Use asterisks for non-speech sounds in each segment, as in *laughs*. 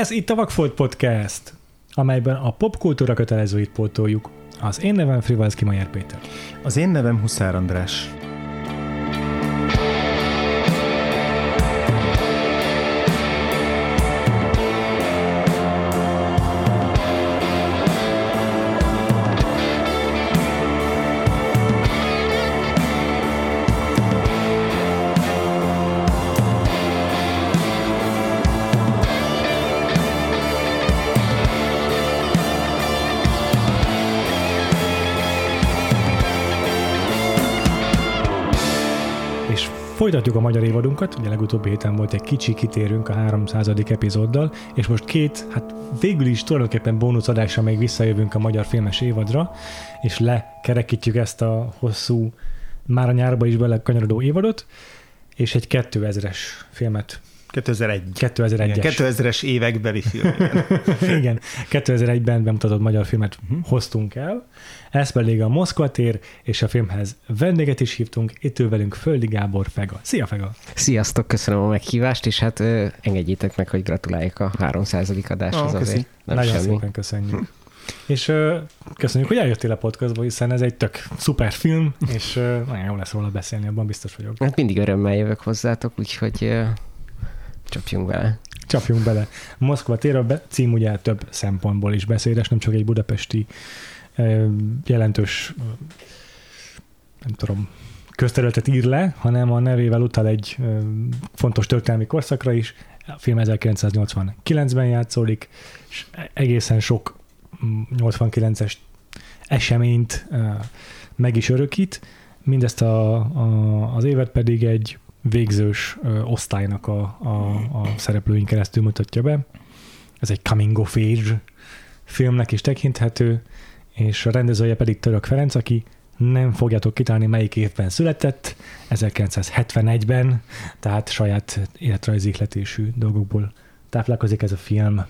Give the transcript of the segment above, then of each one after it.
Ez itt a Vagfolt Podcast, amelyben a popkultúra kötelezőit pótoljuk. Az én nevem Frivalszki Majer Péter. Az én nevem Huszár András. A magyar évadunkat, ugye legutóbbi héten volt egy kicsi kitérünk a 300. epizóddal, és most két, hát végül is tulajdonképpen bónuszadásra még visszajövünk a magyar filmes évadra, és lekerekítjük ezt a hosszú, már a nyárba is belekanyarodó évadot, és egy 2000-es filmet 2001. 2001-es. Igen, 2000-es évekbeli film. Igen. *laughs* Igen, 2001-ben bemutatott magyar filmet uh-huh. hoztunk el, ez pedig a Moszkva tér, és a filmhez vendéget is hívtunk, itt ül velünk Földi Gábor Fega. Szia Fega! Sziasztok, köszönöm a meghívást, és hát ö, engedjétek meg, hogy gratuláljak a 300. adáshoz köszi. azért. Nem Nagyon semmi. szépen köszönjük. És ö, köszönjük, hogy eljöttél a podcastba, hiszen ez egy tök szuper film, és ö, nagyon jó lesz róla beszélni, abban biztos vagyok. Hát mindig örömmel jövök hozzátok, úgyhogy ö, csapjunk bele. Csapjunk bele. Moszkva tér a cím ugye több szempontból is beszédes, nem csak egy budapesti jelentős nem tudom, közterületet ír le, hanem a nevével utal egy fontos történelmi korszakra is. A film 1989-ben játszódik, és egészen sok mm, 89-es eseményt ö, meg is örökít. Mindezt a, a, az évet pedig egy végzős osztálynak a, a, a szereplőink keresztül mutatja be. Ez egy coming of age filmnek is tekinthető, és a rendezője pedig Török Ferenc, aki nem fogjátok kitálni, melyik évben született, 1971-ben, tehát saját életrajzi ihletésű dolgokból táplálkozik ez a film.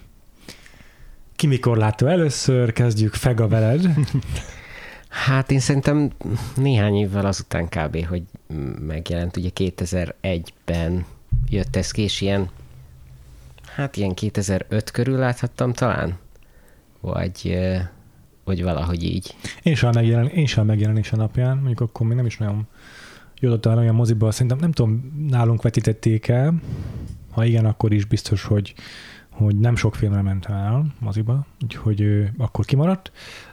Ki mikor látta először? Kezdjük Fega veled. *laughs* Hát én szerintem néhány évvel azután kb., hogy megjelent, ugye 2001-ben jött ez ki, és ilyen, hát ilyen 2005 körül láthattam talán, vagy, ö, vagy valahogy így. Én sem, megjelen, én sem megjelenése napján, mondjuk akkor még nem is nagyon jutott el olyan moziba, szerintem nem tudom, nálunk vetítették el, ha igen, akkor is biztos, hogy, hogy nem sok filmre ment el moziba, úgyhogy ő akkor kimaradt,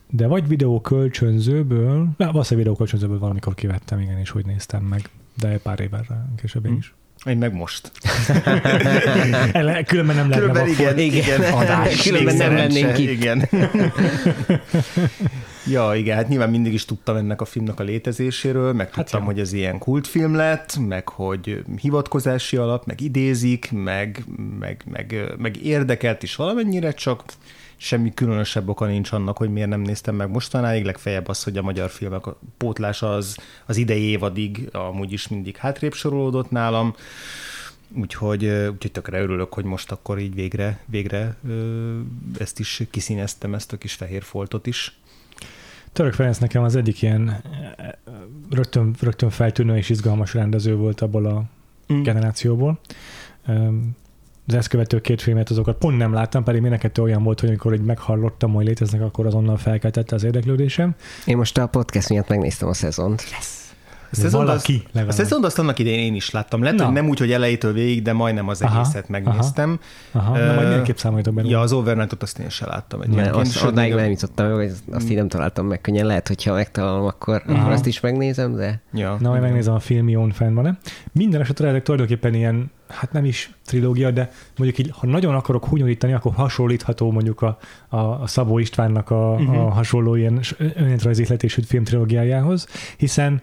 de vagy videó kölcsönzőből, na, valószínűleg videó kölcsönzőből valamikor kivettem, igen, és úgy néztem meg, de pár évvel később én is. Én meg most. *laughs* Különben nem lehetne Különben igen, igen, Igen. adás. *laughs* Különben nem lennénk itt. Igen. *laughs* ja, igen, hát nyilván mindig is tudtam ennek a filmnek a létezéséről, meg tudtam, jó. hogy ez ilyen kultfilm lett, meg hogy hivatkozási alap, meg idézik, meg, meg, meg, meg érdekelt is valamennyire, csak semmi különösebb oka nincs annak, hogy miért nem néztem meg mostanáig, legfeljebb az, hogy a magyar filmek a pótlása az, az idei évadig amúgy is mindig hátrébb sorolódott nálam, Úgyhogy, úgyhogy tökre örülök, hogy most akkor így végre, végre ezt is kiszíneztem, ezt a kis fehér foltot is. Török Ferenc nekem az egyik ilyen rögtön, rögtön feltűnő és izgalmas rendező volt abból a Mm. generációból. Az ezt követő két filmet azokat pont nem láttam, pedig mind a olyan volt, hogy amikor így meghallottam, hogy léteznek, akkor azonnal felkeltette az érdeklődésem. Én most a podcast miatt megnéztem a szezont. A szezont Valaki azt, a szezont azt annak idején én is láttam. Lehet, Na. hogy nem úgy, hogy elejétől végig, de majdnem az Aha, egészet megnéztem. Aha, na Ö, majd mindenképp számoljatok. Ja, az Overnight-ot azt én sem láttam egyébként. azt, sőt, odáig nem jutottam hogy azt így nem találtam meg könnyen. Lehet, hogyha megtalálom, akkor, akkor azt is megnézem, de Ja, Na, majd megnézem a filmión fenn van-e. Minden esetre ezek tulajdonképpen ilyen, hát nem is trilógia, de mondjuk így, ha nagyon akarok hunyorítani, akkor hasonlítható mondjuk a, a, a Szabó Istvánnak a, uh-huh. a hasonló ilyen önéletrajzi ihletésű filmtrilógiájához, hiszen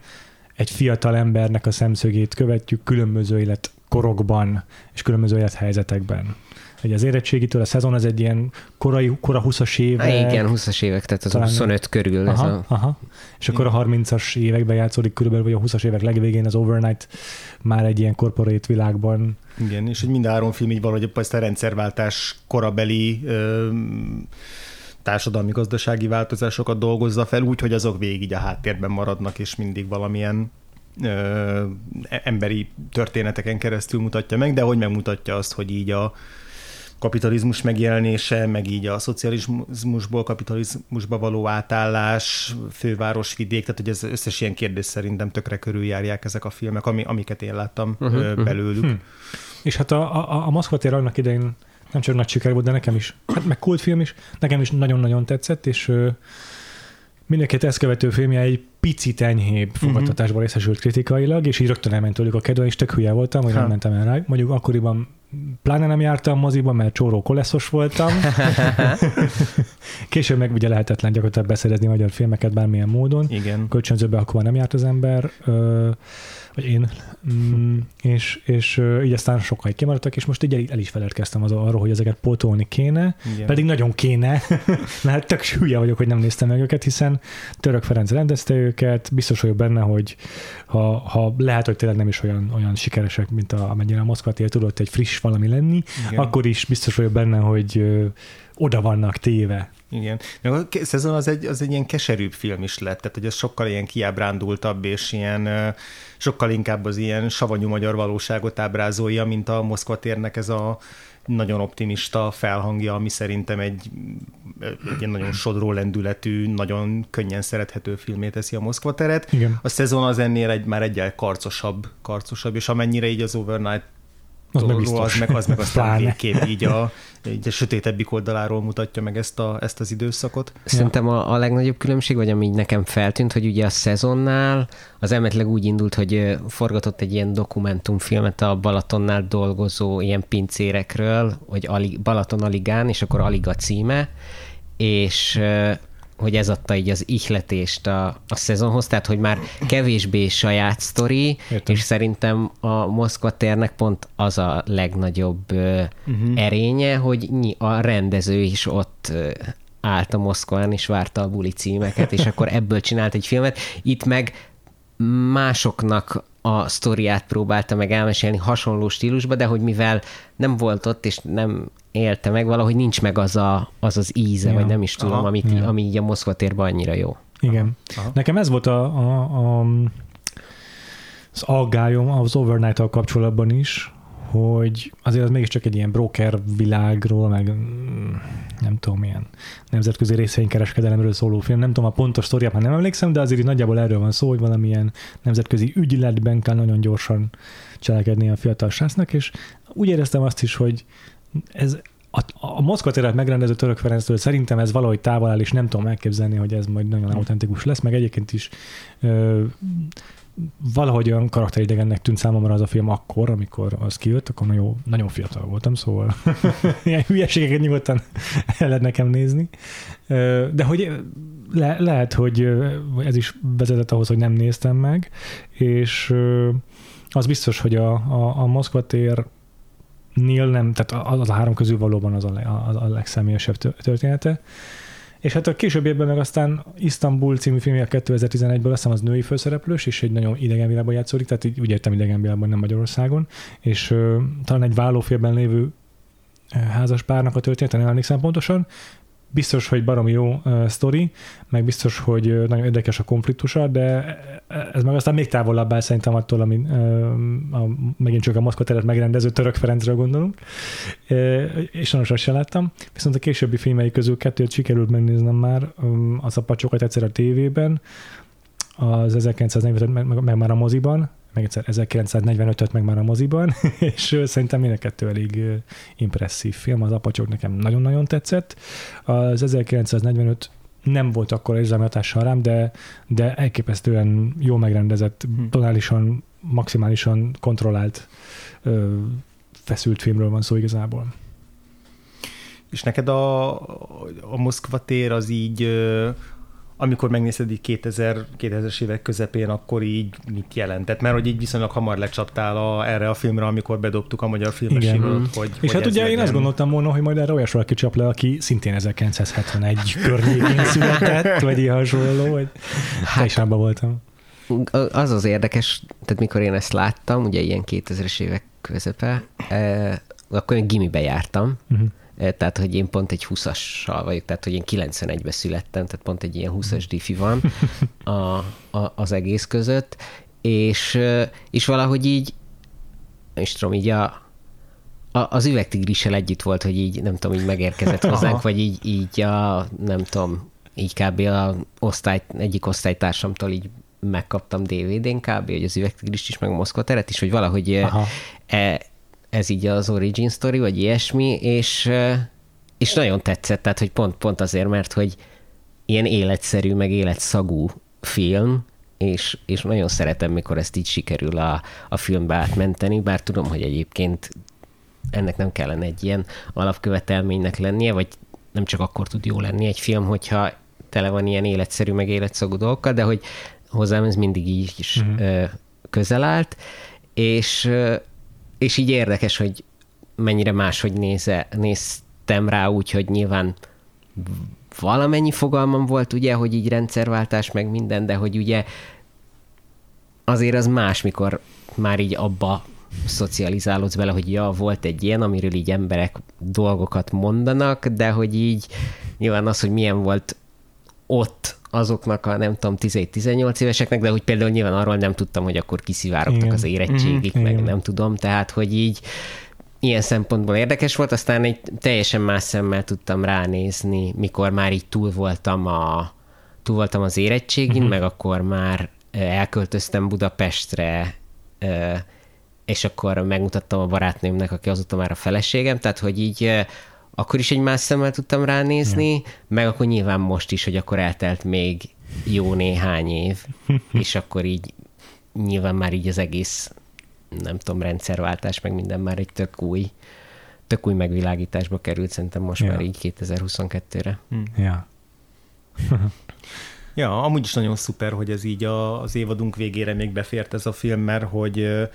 egy fiatal embernek a szemszögét követjük különböző életkorokban és különböző élethelyzetekben. Ugye az érettségitől a szezon az egy ilyen korai, kora 20-as Há, évek. igen, 20-as évek, tehát az Talán- 25 körül ez Aha, a... aha. És akkor a 30-as években játszódik körülbelül, vagy a 20-as évek legvégén az Overnight már egy ilyen corporate világban. Igen, és hogy mind a három film így valahogy ezt a rendszerváltás korabeli ö, társadalmi-gazdasági változásokat dolgozza fel, úgy, hogy azok végig így a háttérben maradnak, és mindig valamilyen ö, emberi történeteken keresztül mutatja meg, de hogy megmutatja azt, hogy így a kapitalizmus megjelenése, meg így a szocializmusból kapitalizmusba való átállás, főváros, vidék, tehát hogy ez összes ilyen kérdés szerintem tökre körüljárják ezek a filmek, ami, amiket én láttam uh-huh, belőlük. Uh-huh. És hát a, a, a Moszkva tér annak idején nem csak nagy siker volt, de nekem is, hát meg kultfilm is, nekem is nagyon-nagyon tetszett, és mindenkit ezt követő filmje egy picit enyhébb mhm. fogadtatásban részesült kritikailag, és így rögtön elment tőlük a kedve, és tök hülye voltam, hogy ha. nem mentem el rá. Mondjuk akkoriban pláne nem jártam moziba, mert csóró koleszos voltam. *laughs* *laughs* Később meg ugye lehetetlen gyakorlatilag beszerezni magyar filmeket bármilyen módon. Igen. Kölcsönzőbe akkor nem járt az ember vagy én, mm, és, és így aztán sokáig kimaradtak, és most így el, el is feledkeztem az arról, hogy ezeket pótolni kéne, Igen. pedig nagyon kéne, *laughs* mert tök hülye vagyok, hogy nem néztem meg őket, hiszen Török Ferenc rendezte őket, biztos vagyok benne, hogy ha, ha lehet, hogy tényleg nem is olyan, olyan sikeresek, mint a, amennyire a Moszkva tudott egy friss valami lenni, Igen. akkor is biztos vagyok benne, hogy oda vannak téve igen. Meg a szezon az egy, az egy ilyen keserűbb film is lett, tehát hogy ez sokkal ilyen kiábrándultabb, és ilyen sokkal inkább az ilyen savanyú magyar valóságot ábrázolja, mint a Moszkva térnek ez a nagyon optimista felhangja, ami szerintem egy, egy ilyen nagyon sodró lendületű, nagyon könnyen szerethető filmé teszi a Moszkva teret. Igen. A szezon az ennél egy, már egyel karcosabb, karcosabb, és amennyire így az Overnight az meg, biztos. az meg, az meg aztán végképp így a, így a sötétebbik oldaláról mutatja meg ezt, a, ezt az időszakot. Szerintem a, a legnagyobb különbség, vagy ami nekem feltűnt, hogy ugye a szezonnál az emetleg úgy indult, hogy forgatott egy ilyen dokumentumfilmet a Balatonnál dolgozó ilyen pincérekről, hogy Balaton Aligán, és akkor Aliga címe, és hogy ez adta így az ihletést a, a szezonhoz, tehát hogy már kevésbé saját sztori, Értem. és szerintem a Moszkva térnek pont az a legnagyobb uh-huh. erénye, hogy a rendező is ott állt a Moszkván, és várta a buli címeket, és akkor ebből csinált egy filmet. Itt meg másoknak a sztoriát próbálta meg elmesélni hasonló stílusba, de hogy mivel nem volt ott, és nem élte meg, valahogy nincs meg az a, az, az íze, ja. vagy nem is tudom, amit, ja. ami így a Moszkva térben annyira jó. Igen. Aha. Nekem ez volt a, a, a, az aggályom az overnight kapcsolatban is, hogy azért az mégiscsak egy ilyen broker világról, meg mm, nem tudom, milyen nemzetközi részvénykereskedelemről szóló film. Nem tudom a pontos sztoriát, már nem emlékszem, de azért nagyjából erről van szó, hogy valamilyen nemzetközi ügyletben kell nagyon gyorsan cselekedni a fiatal srácnak, és úgy éreztem azt is, hogy ez a, a Moszkva téret megrendező Török Ferenctől szerintem ez valahogy távol áll, és nem tudom elképzelni, hogy ez majd nagyon autentikus lesz, meg egyébként is ö, valahogy olyan karakteridegennek tűnt számomra az a film akkor, amikor az kijött, akkor nagyon, nagyon fiatal voltam, szóval *laughs* ilyen hülyeségeket nyugodtan *laughs* el lehet nekem nézni. De hogy le, lehet, hogy ez is vezetett ahhoz, hogy nem néztem meg, és az biztos, hogy a, a, a Moszkva tér Neil nem, tehát az a három közül valóban az a, a, a legszemélyesebb története. És hát a később évben meg aztán Istanbul című filmje 2011-ből, azt hiszem az női főszereplős, és egy nagyon idegen világban játszódik, tehát így úgy értem idegen világban, nem Magyarországon, és uh, talán egy vállófélben lévő házas párnak a története, nem emlékszem pontosan, biztos, hogy baromi jó uh, sztori, meg biztos, hogy uh, nagyon érdekes a konfliktusa, de ez meg aztán még távolabb áll szerintem attól, ami uh, a, megint csak a Moszkva teret megrendező Török Ferencről gondolunk, uh, és sajnos azt sem láttam. Viszont a későbbi filmei közül kettőt sikerült megnéznem már, um, az pacsokat egyszer a tévében, az 1945 meg, meg, meg már a moziban, meg egyszer 1945-öt meg már a moziban, *laughs* és szerintem mind a kettő elég impresszív film, az apacsok nekem nagyon-nagyon tetszett. Az 1945 nem volt akkor érzelmi hatással rám, de, de elképesztően jó megrendezett, hmm. tonálisan, maximálisan kontrollált, feszült filmről van szó igazából. És neked a, a Moszkva tér az így amikor megnézed így 2000, 2000-es évek közepén, akkor így mit jelentett? Mert hogy így viszonylag hamar lecsaptál a, erre a filmre, amikor bedobtuk a magyar filmes hírót, hogy És hogy hát ugye legyen. én azt gondoltam volna, hogy majd erre olyas valaki csap le, aki szintén 1971 környékén *laughs* született, vagy ilyen hasonló, vagy hát, is voltam. Az az érdekes, tehát mikor én ezt láttam, ugye ilyen 2000-es évek közepe, eh, akkor én gimibe jártam, uh-huh tehát hogy én pont egy 20-assal vagyok, tehát hogy én 91-ben születtem, tehát pont egy ilyen 20-as diffi van *laughs* a, a, az egész között, és, eh, és valahogy így, és tudom, így a, a, az üvegtigrissel együtt volt, hogy így, nem tudom, így megérkezett hozzánk, Aha. *laughs* vagy így, így a, nem tudom, így kb. a osztály, egyik osztálytársamtól így megkaptam DVD-n kb., hogy az üvegtigrist is, meg a Moszkva teret is, hogy valahogy Aha. E, ez így az origin story, vagy ilyesmi, és, és nagyon tetszett, tehát hogy pont, pont azért, mert hogy ilyen életszerű, meg életszagú film, és, és nagyon szeretem, mikor ezt így sikerül a, a filmbe átmenteni, bár tudom, hogy egyébként ennek nem kellene egy ilyen alapkövetelménynek lennie, vagy nem csak akkor tud jó lenni egy film, hogyha tele van ilyen életszerű, meg életszagú dolgokkal, de hogy hozzám ez mindig így is uh-huh. közel állt, és, és így érdekes, hogy mennyire máshogy néze, néztem rá úgy, hogy nyilván valamennyi fogalmam volt, ugye, hogy így rendszerváltás, meg minden, de hogy ugye azért az más, mikor már így abba szocializálódsz bele, hogy ja, volt egy ilyen, amiről így emberek dolgokat mondanak, de hogy így nyilván az, hogy milyen volt ott azoknak a nem tudom 17-18 éveseknek, de hogy például nyilván arról nem tudtam, hogy akkor kiszivárogtak Igen. az érettségik, mm-hmm. meg Igen. nem tudom, tehát hogy így ilyen szempontból érdekes volt, aztán egy teljesen más szemmel tudtam ránézni, mikor már így túl voltam a túl voltam az érettségin, uh-huh. meg akkor már elköltöztem Budapestre, és akkor megmutattam a barátnőmnek, aki azóta már a feleségem, tehát hogy így akkor is egy más szemmel tudtam ránézni, ja. meg akkor nyilván most is, hogy akkor eltelt még jó néhány év, *laughs* és akkor így nyilván már így az egész, nem tudom, rendszerváltás, meg minden már egy tök új, tök új megvilágításba került, szerintem most ja. már így 2022-re. Hm. Ja. *laughs* ja, amúgy is nagyon szuper, hogy ez így a, az évadunk végére még befért ez a film, mert hogy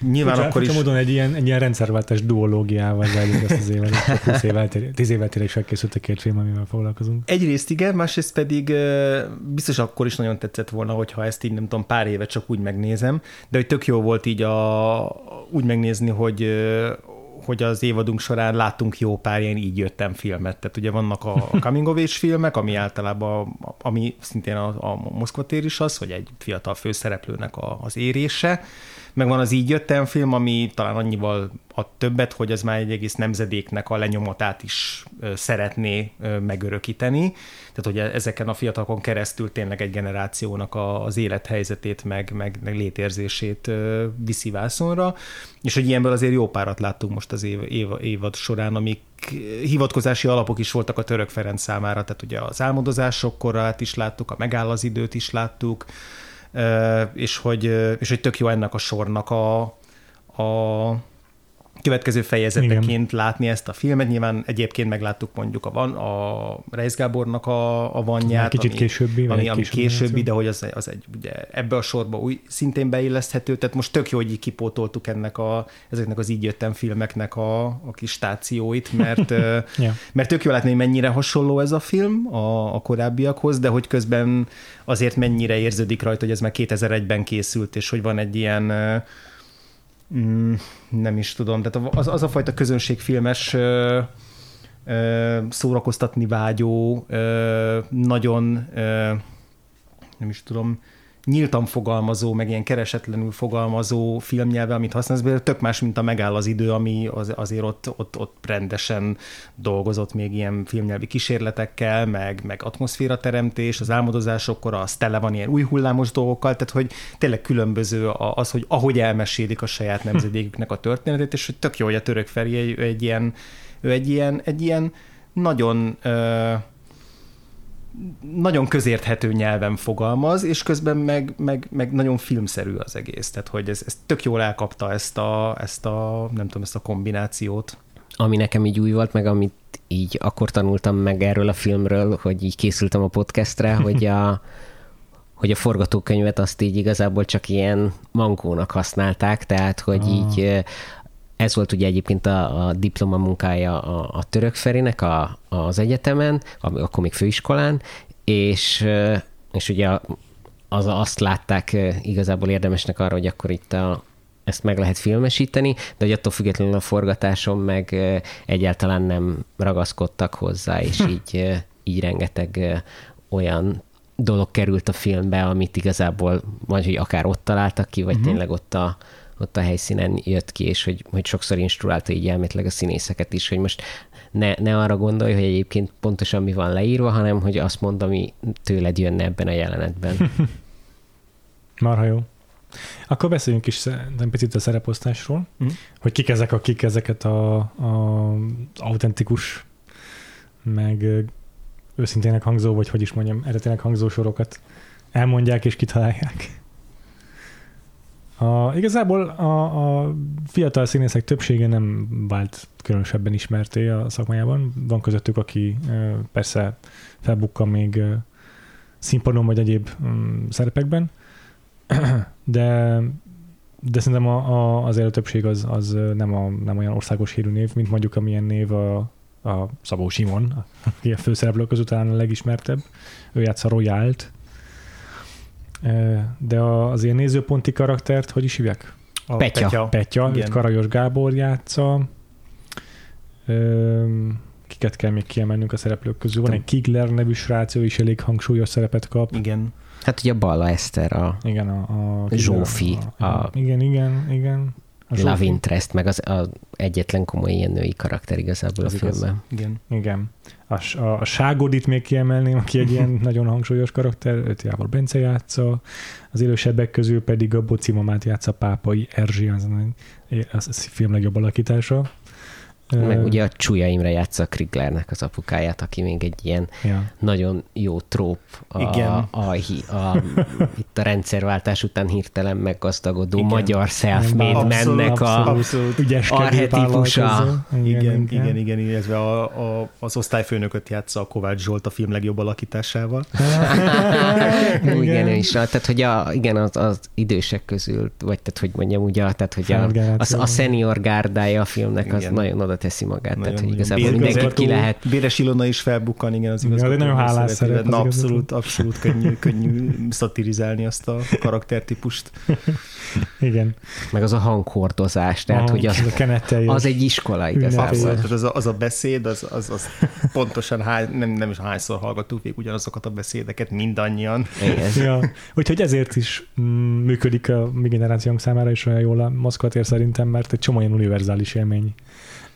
Nyilván Furcsa, akkor is... módon egy ilyen, egy ilyen rendszerváltás duológiával zajlik ezt az évet. 10 évvel, tíz évvel tényleg felkészült a két film, amivel foglalkozunk. Egyrészt igen, másrészt pedig biztos akkor is nagyon tetszett volna, hogyha ezt így nem tudom, pár éve csak úgy megnézem, de hogy tök jó volt így a, úgy megnézni, hogy hogy az évadunk során láttunk jó pár ilyen így jöttem filmet. Tehát ugye vannak a *laughs* coming of age filmek, ami általában, ami szintén a, a Moszkva tér is az, hogy egy fiatal főszereplőnek a, az érése, meg van az Így jöttem film, ami talán annyival a többet, hogy ez már egy egész nemzedéknek a lenyomatát is szeretné megörökíteni. Tehát, hogy ezeken a fiatalokon keresztül tényleg egy generációnak az élethelyzetét, meg, meg, meg létérzését viszi vászonra. És hogy ilyenből azért jó párat láttunk most az év, év, évad során, amik hivatkozási alapok is voltak a török Ferenc számára, tehát ugye az álmodozások korát is láttuk, a megáll az időt is láttuk, és hogy, és hogy tök jó ennek a sornak a, a következő fejezeteként Igen. látni ezt a filmet. Nyilván egyébként megláttuk mondjuk a, van, a Reis Gábornak a, a vanját, kicsit ami, későbbi, ami, ami későbbi, későbbi de hogy az, az egy, ugye, ebbe a sorba új, szintén beilleszthető, tehát most tök jó, hogy így kipótoltuk ennek a, ezeknek az így jöttem filmeknek a, a kis stációit, mert, *laughs* ja. mert tök jó látni, hogy mennyire hasonló ez a film a, a korábbiakhoz, de hogy közben azért mennyire érződik rajta, hogy ez már 2001-ben készült, és hogy van egy ilyen mm, nem is tudom, tehát az, az a fajta közönségfilmes ö, ö, szórakoztatni vágyó, ö, nagyon ö, nem is tudom, nyíltan fogalmazó, meg ilyen keresetlenül fogalmazó filmnyelve, amit használsz, de tök más, mint a megáll az idő, ami az, azért ott, ott, ott rendesen dolgozott még ilyen filmnyelvi kísérletekkel, meg, meg atmoszféra teremtés, az álmodozásokkor az tele van ilyen új hullámos dolgokkal, tehát hogy tényleg különböző az, hogy ahogy elmesélik a saját nemzedéküknek a történetét, és hogy tök jó, hogy a török Feri egy, egy ilyen, ő egy ilyen, egy ilyen nagyon uh, nagyon közérthető nyelven fogalmaz, és közben meg, meg, meg nagyon filmszerű az egész. Tehát, hogy ez, ez tök jól elkapta ezt a, ezt a, nem tudom, ezt a kombinációt. Ami nekem így új volt, meg amit így akkor tanultam meg erről a filmről, hogy így készültem a podcastre, *laughs* hogy a, hogy a forgatókönyvet azt így igazából csak ilyen mankónak használták, tehát hogy ah. így ez volt ugye egyébként a, a diplomamunkája a, a török Ferinek a, az egyetemen, a, akkor még főiskolán, és, és ugye az, azt látták igazából érdemesnek arra, hogy akkor itt a, ezt meg lehet filmesíteni, de hogy attól függetlenül a forgatáson meg egyáltalán nem ragaszkodtak hozzá, és így, így rengeteg olyan dolog került a filmbe, amit igazából vagy hogy akár ott találtak ki, vagy uh-huh. tényleg ott a, ott a helyszínen jött ki, és hogy, hogy sokszor instruálta így elmétleg a színészeket is, hogy most ne, ne arra gondolj, hogy egyébként pontosan mi van leírva, hanem hogy azt mond, ami tőled jönne ebben a jelenetben. *laughs* Marha jó. Akkor beszéljünk is egy picit a szereposztásról, mm. hogy kik ezek, akik ezeket a, a autentikus, meg őszintének hangzó, vagy hogy is mondjam, eredetileg hangzó sorokat elmondják és kitalálják. A, igazából a, a fiatal színészek többsége nem vált különösebben ismerté a szakmájában. Van közöttük, aki persze felbukkan még színpadon vagy egyéb mm, szerepekben, *clears throat* de, de szerintem a, a, azért a többség az, az nem, a, nem olyan országos hírű név, mint mondjuk amilyen név a, a Szabó Simon, aki a főszereplők között talán a legismertebb. Ő játsza Royalt, de az ilyen nézőponti karaktert, hogy is hívják? A Petya. Petya, Petya őt Karajos Gábor játsza. Kiket kell még kiemelnünk a szereplők közül? Van egy Kigler nevű srác, ő is elég hangsúlyos szerepet kap. Igen. Hát ugye Balla Eszter, a, igen, a, a Zsófi. A, a, igen, igen, igen. A Love Interest, meg az, az egyetlen komoly ilyen női karakter igazából az a filmben. Igen. Igen. A, a, a Ságodit még kiemelném, aki egy ilyen *laughs* nagyon hangsúlyos karakter, őt Jávor Bence játsza, az élősebbek közül pedig a Boci mamát játsza Pápai Erzsi, az, az, az film legjobb alakítása. Meg ugye a Csúlya Imre játsza Kriglernek az apukáját, aki még egy ilyen ja. nagyon jó tróp a, Igen. A, a, a, itt a rendszerváltás után hirtelen meggazdagodó Igen. magyar self-made mennek a arhetipusa. Igen, igen, igen, igen, illetve a, a, az osztályfőnököt játsza a Kovács Zsolt a film legjobb alakításával. *laughs* igen, igen is. Tehát, hogy a, igen, az, az idősek közül, vagy tehát, hogy mondjam, ugye, tehát, hogy a, a, a senior gárdája a filmnek az igen. nagyon oda teszi magát, nagyon, tehát hogy igazából mindenkit ki lehet. Béres Ilona is felbukkan, igen, az igazgató. nagyon hálás szerep. Na, abszolút, abszolút könnyű, könnyű szatirizálni azt a karaktertípust. *laughs* igen. Meg az a hanghordozás, tehát a, hogy az, az egy iskola igazából. Az a, az a beszéd, az, az, az pontosan hány, nem, nem is hányszor hallgattuk végig ugyanazokat a beszédeket, mindannyian. Igen. ja. Úgyhogy ezért is mm, működik a mi generációnk számára is olyan jól a Moszkva tér szerintem, mert egy csomó ilyen univerzális élmény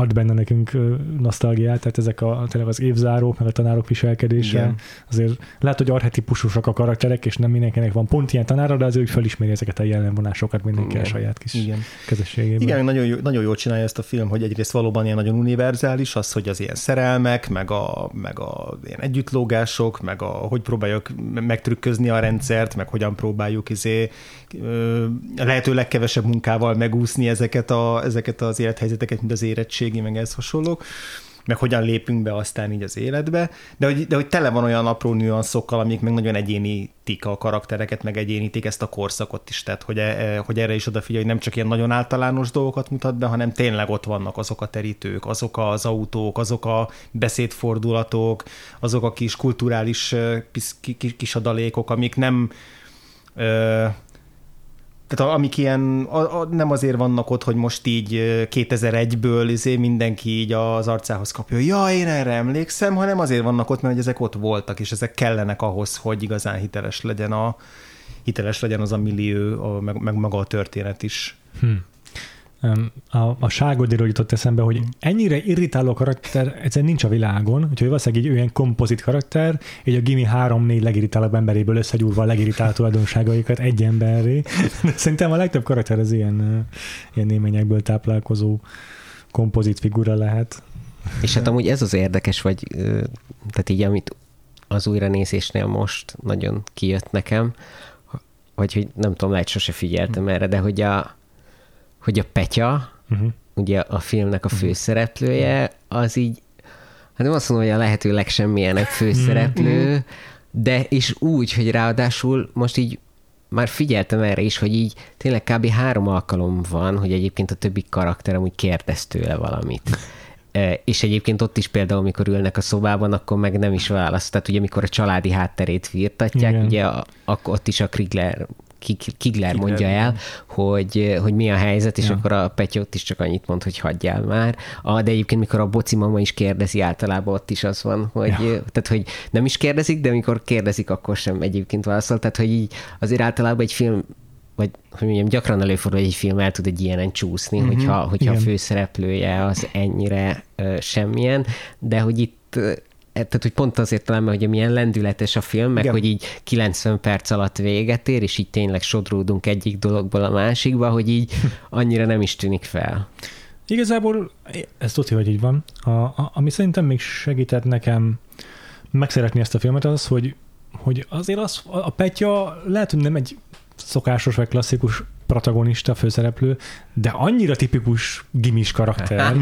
ad benne nekünk nosztalgiát, tehát ezek a, tényleg az évzárók, meg a tanárok viselkedése. Igen. Azért lehet, hogy arhetipusosak a karakterek, és nem mindenkinek van pont ilyen tanára, de azért felismeri ezeket a jellemvonásokat mindenki Igen. a saját kis Igen. közösségében. Igen, nagyon, jó, nagyon jól csinálja ezt a film, hogy egyrészt valóban ilyen nagyon univerzális, az, hogy az ilyen szerelmek, meg a, meg a ilyen együttlógások, meg a, hogy próbáljuk megtrükközni a rendszert, meg hogyan próbáljuk izé, lehető legkevesebb munkával megúszni ezeket, a, ezeket az élethelyzeteket, mint az érettség érettségi, meg ez hasonlók, meg hogyan lépünk be aztán így az életbe, de hogy, de hogy tele van olyan apró nüanszokkal, amik meg nagyon egyénítik a karaktereket, meg egyénítik ezt a korszakot is, tehát hogy, e, hogy erre is odafigyelj, hogy nem csak ilyen nagyon általános dolgokat mutat be, hanem tényleg ott vannak azok a terítők, azok az autók, azok a beszédfordulatok, azok a kis kulturális kis, kis adalékok, amik nem tehát amik ilyen, a, a, nem azért vannak ott, hogy most így 2001-ből izé mindenki így az arcához kapja, ja, én erre emlékszem, hanem azért vannak ott, mert hogy ezek ott voltak, és ezek kellenek ahhoz, hogy igazán hiteles legyen a hiteles legyen az a millió, a, meg, meg maga a történet is. Hm a, a ságodiról jutott eszembe, hogy ennyire irritáló karakter egyszerűen nincs a világon, úgyhogy valószínűleg egy olyan kompozit karakter, egy a Gimi 3-4 legirritálóbb emberéből összegyúrva a legirritáló tulajdonságaikat egy emberré. De szerintem a legtöbb karakter az ilyen, ilyen néményekből táplálkozó kompozit figura lehet. És hát amúgy ez az érdekes, vagy tehát így amit az újranézésnél most nagyon kijött nekem, vagy hogy nem tudom, lehet sose figyeltem erre, de hogy a, hogy a Petya, uh-huh. ugye a filmnek a mhm. főszereplője, az így, hát nem azt mondom, hogy a lehető legsemmilyenebb főszereplő, uh-huh. de és úgy, hogy ráadásul most így már figyeltem erre is, hogy így tényleg kb. három alkalom van, hogy egyébként a többi karakter amúgy kérdez tőle valamit. E, és egyébként ott is például, amikor ülnek a szobában, akkor meg nem is választ. Tehát ugye, amikor a családi hátterét firtatják, Igen. ugye akkor ott is a Krigler Kigler mondja el, hogy, hogy mi a helyzet, és ja. akkor a Petya ott is csak annyit mond, hogy hagyjál már. A, de egyébként, mikor a boci mama is kérdezi, általában ott is az van, hogy, ja. tehát, hogy nem is kérdezik, de amikor kérdezik, akkor sem egyébként válaszol. Tehát, hogy így azért általában egy film vagy hogy mondjam, gyakran előfordul, hogy egy film el tud egy ilyenen csúszni, uh-huh. hogyha, hogyha a főszereplője az ennyire uh, semmilyen, de hogy itt tehát, hogy pont azért talán, hogy milyen lendületes a film, meg Igen. hogy így 90 perc alatt véget ér, és így tényleg sodródunk egyik dologból a másikba, hogy így *laughs* annyira nem is tűnik fel. Igazából ez tudja, hogy így van. A, a, ami szerintem még segített nekem megszeretni ezt a filmet az, hogy, hogy azért az, a Petya lehet, hogy nem egy szokásos vagy klasszikus protagonista, főszereplő, de annyira tipikus gimis karakter. *laughs*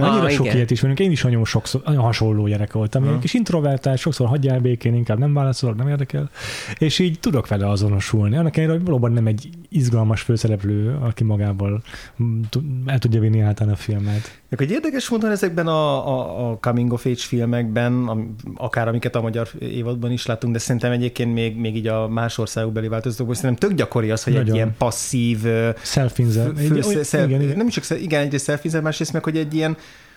annyira ah, sok igen. ilyet is vagyunk. Én is nagyon, sokszor, nagyon hasonló gyerek voltam. Ilyen kis introvertált, sokszor hagyjál békén, inkább nem válaszolok, nem érdekel. És így tudok vele azonosulni. Annak ellenére, hogy valóban nem egy izgalmas főszereplő, aki magával el tudja vinni általán a filmet. Egy érdekes módon ezekben a, a, a coming of age filmekben, akár amiket a magyar évadban is látunk, de szerintem egyébként még, még így a más országokbeli változatokban szerintem tök gyakori az, hogy Nagyon. egy ilyen passzív self Nem is csak, igen, egy self másrészt meg, hogy egy ilyen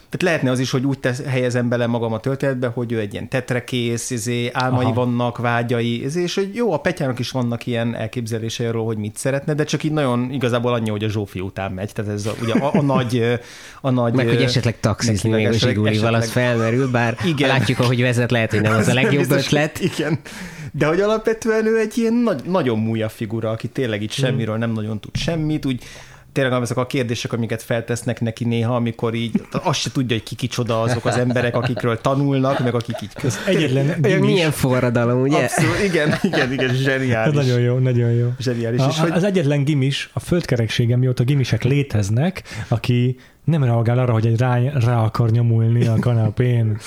tehát lehetne az is, hogy úgy tesz, helyezem bele magam a történetbe, hogy ő egy ilyen tetrekész, izé, álmai Aha. vannak, vágyai, izé, és hogy jó, a Petyának is vannak ilyen elképzelései arról, hogy mit szeretne, de csak így nagyon igazából annyi, hogy a Zsófi után megy, tehát ez a, ugye a, a nagy... A nagy Meg, hogy esetleg taxizni még a zsigúrival, az felmerül, bár *laughs* igen. látjuk, ahogy vezet, lehet, hogy nem az a *laughs* legjobb ötlet. Igen. De hogy alapvetően ő egy ilyen nagy, nagyon múlja figura, aki tényleg itt hmm. semmiről nem nagyon tud semmit, úgy tényleg azok a kérdések, amiket feltesznek neki néha, amikor így azt se tudja, hogy ki kicsoda azok az emberek, akikről tanulnak, meg akik így köz. Egyetlen gimis. Milyen forradalom, ugye? Abszolút, igen, igen, igen, zseniális. Ez nagyon jó, nagyon jó. Zseniális. A, és hogy... Az egyetlen gimis a földkereksége mióta gimisek léteznek, aki nem reagál arra, hogy egy rá, rá akar nyomulni a kanapén.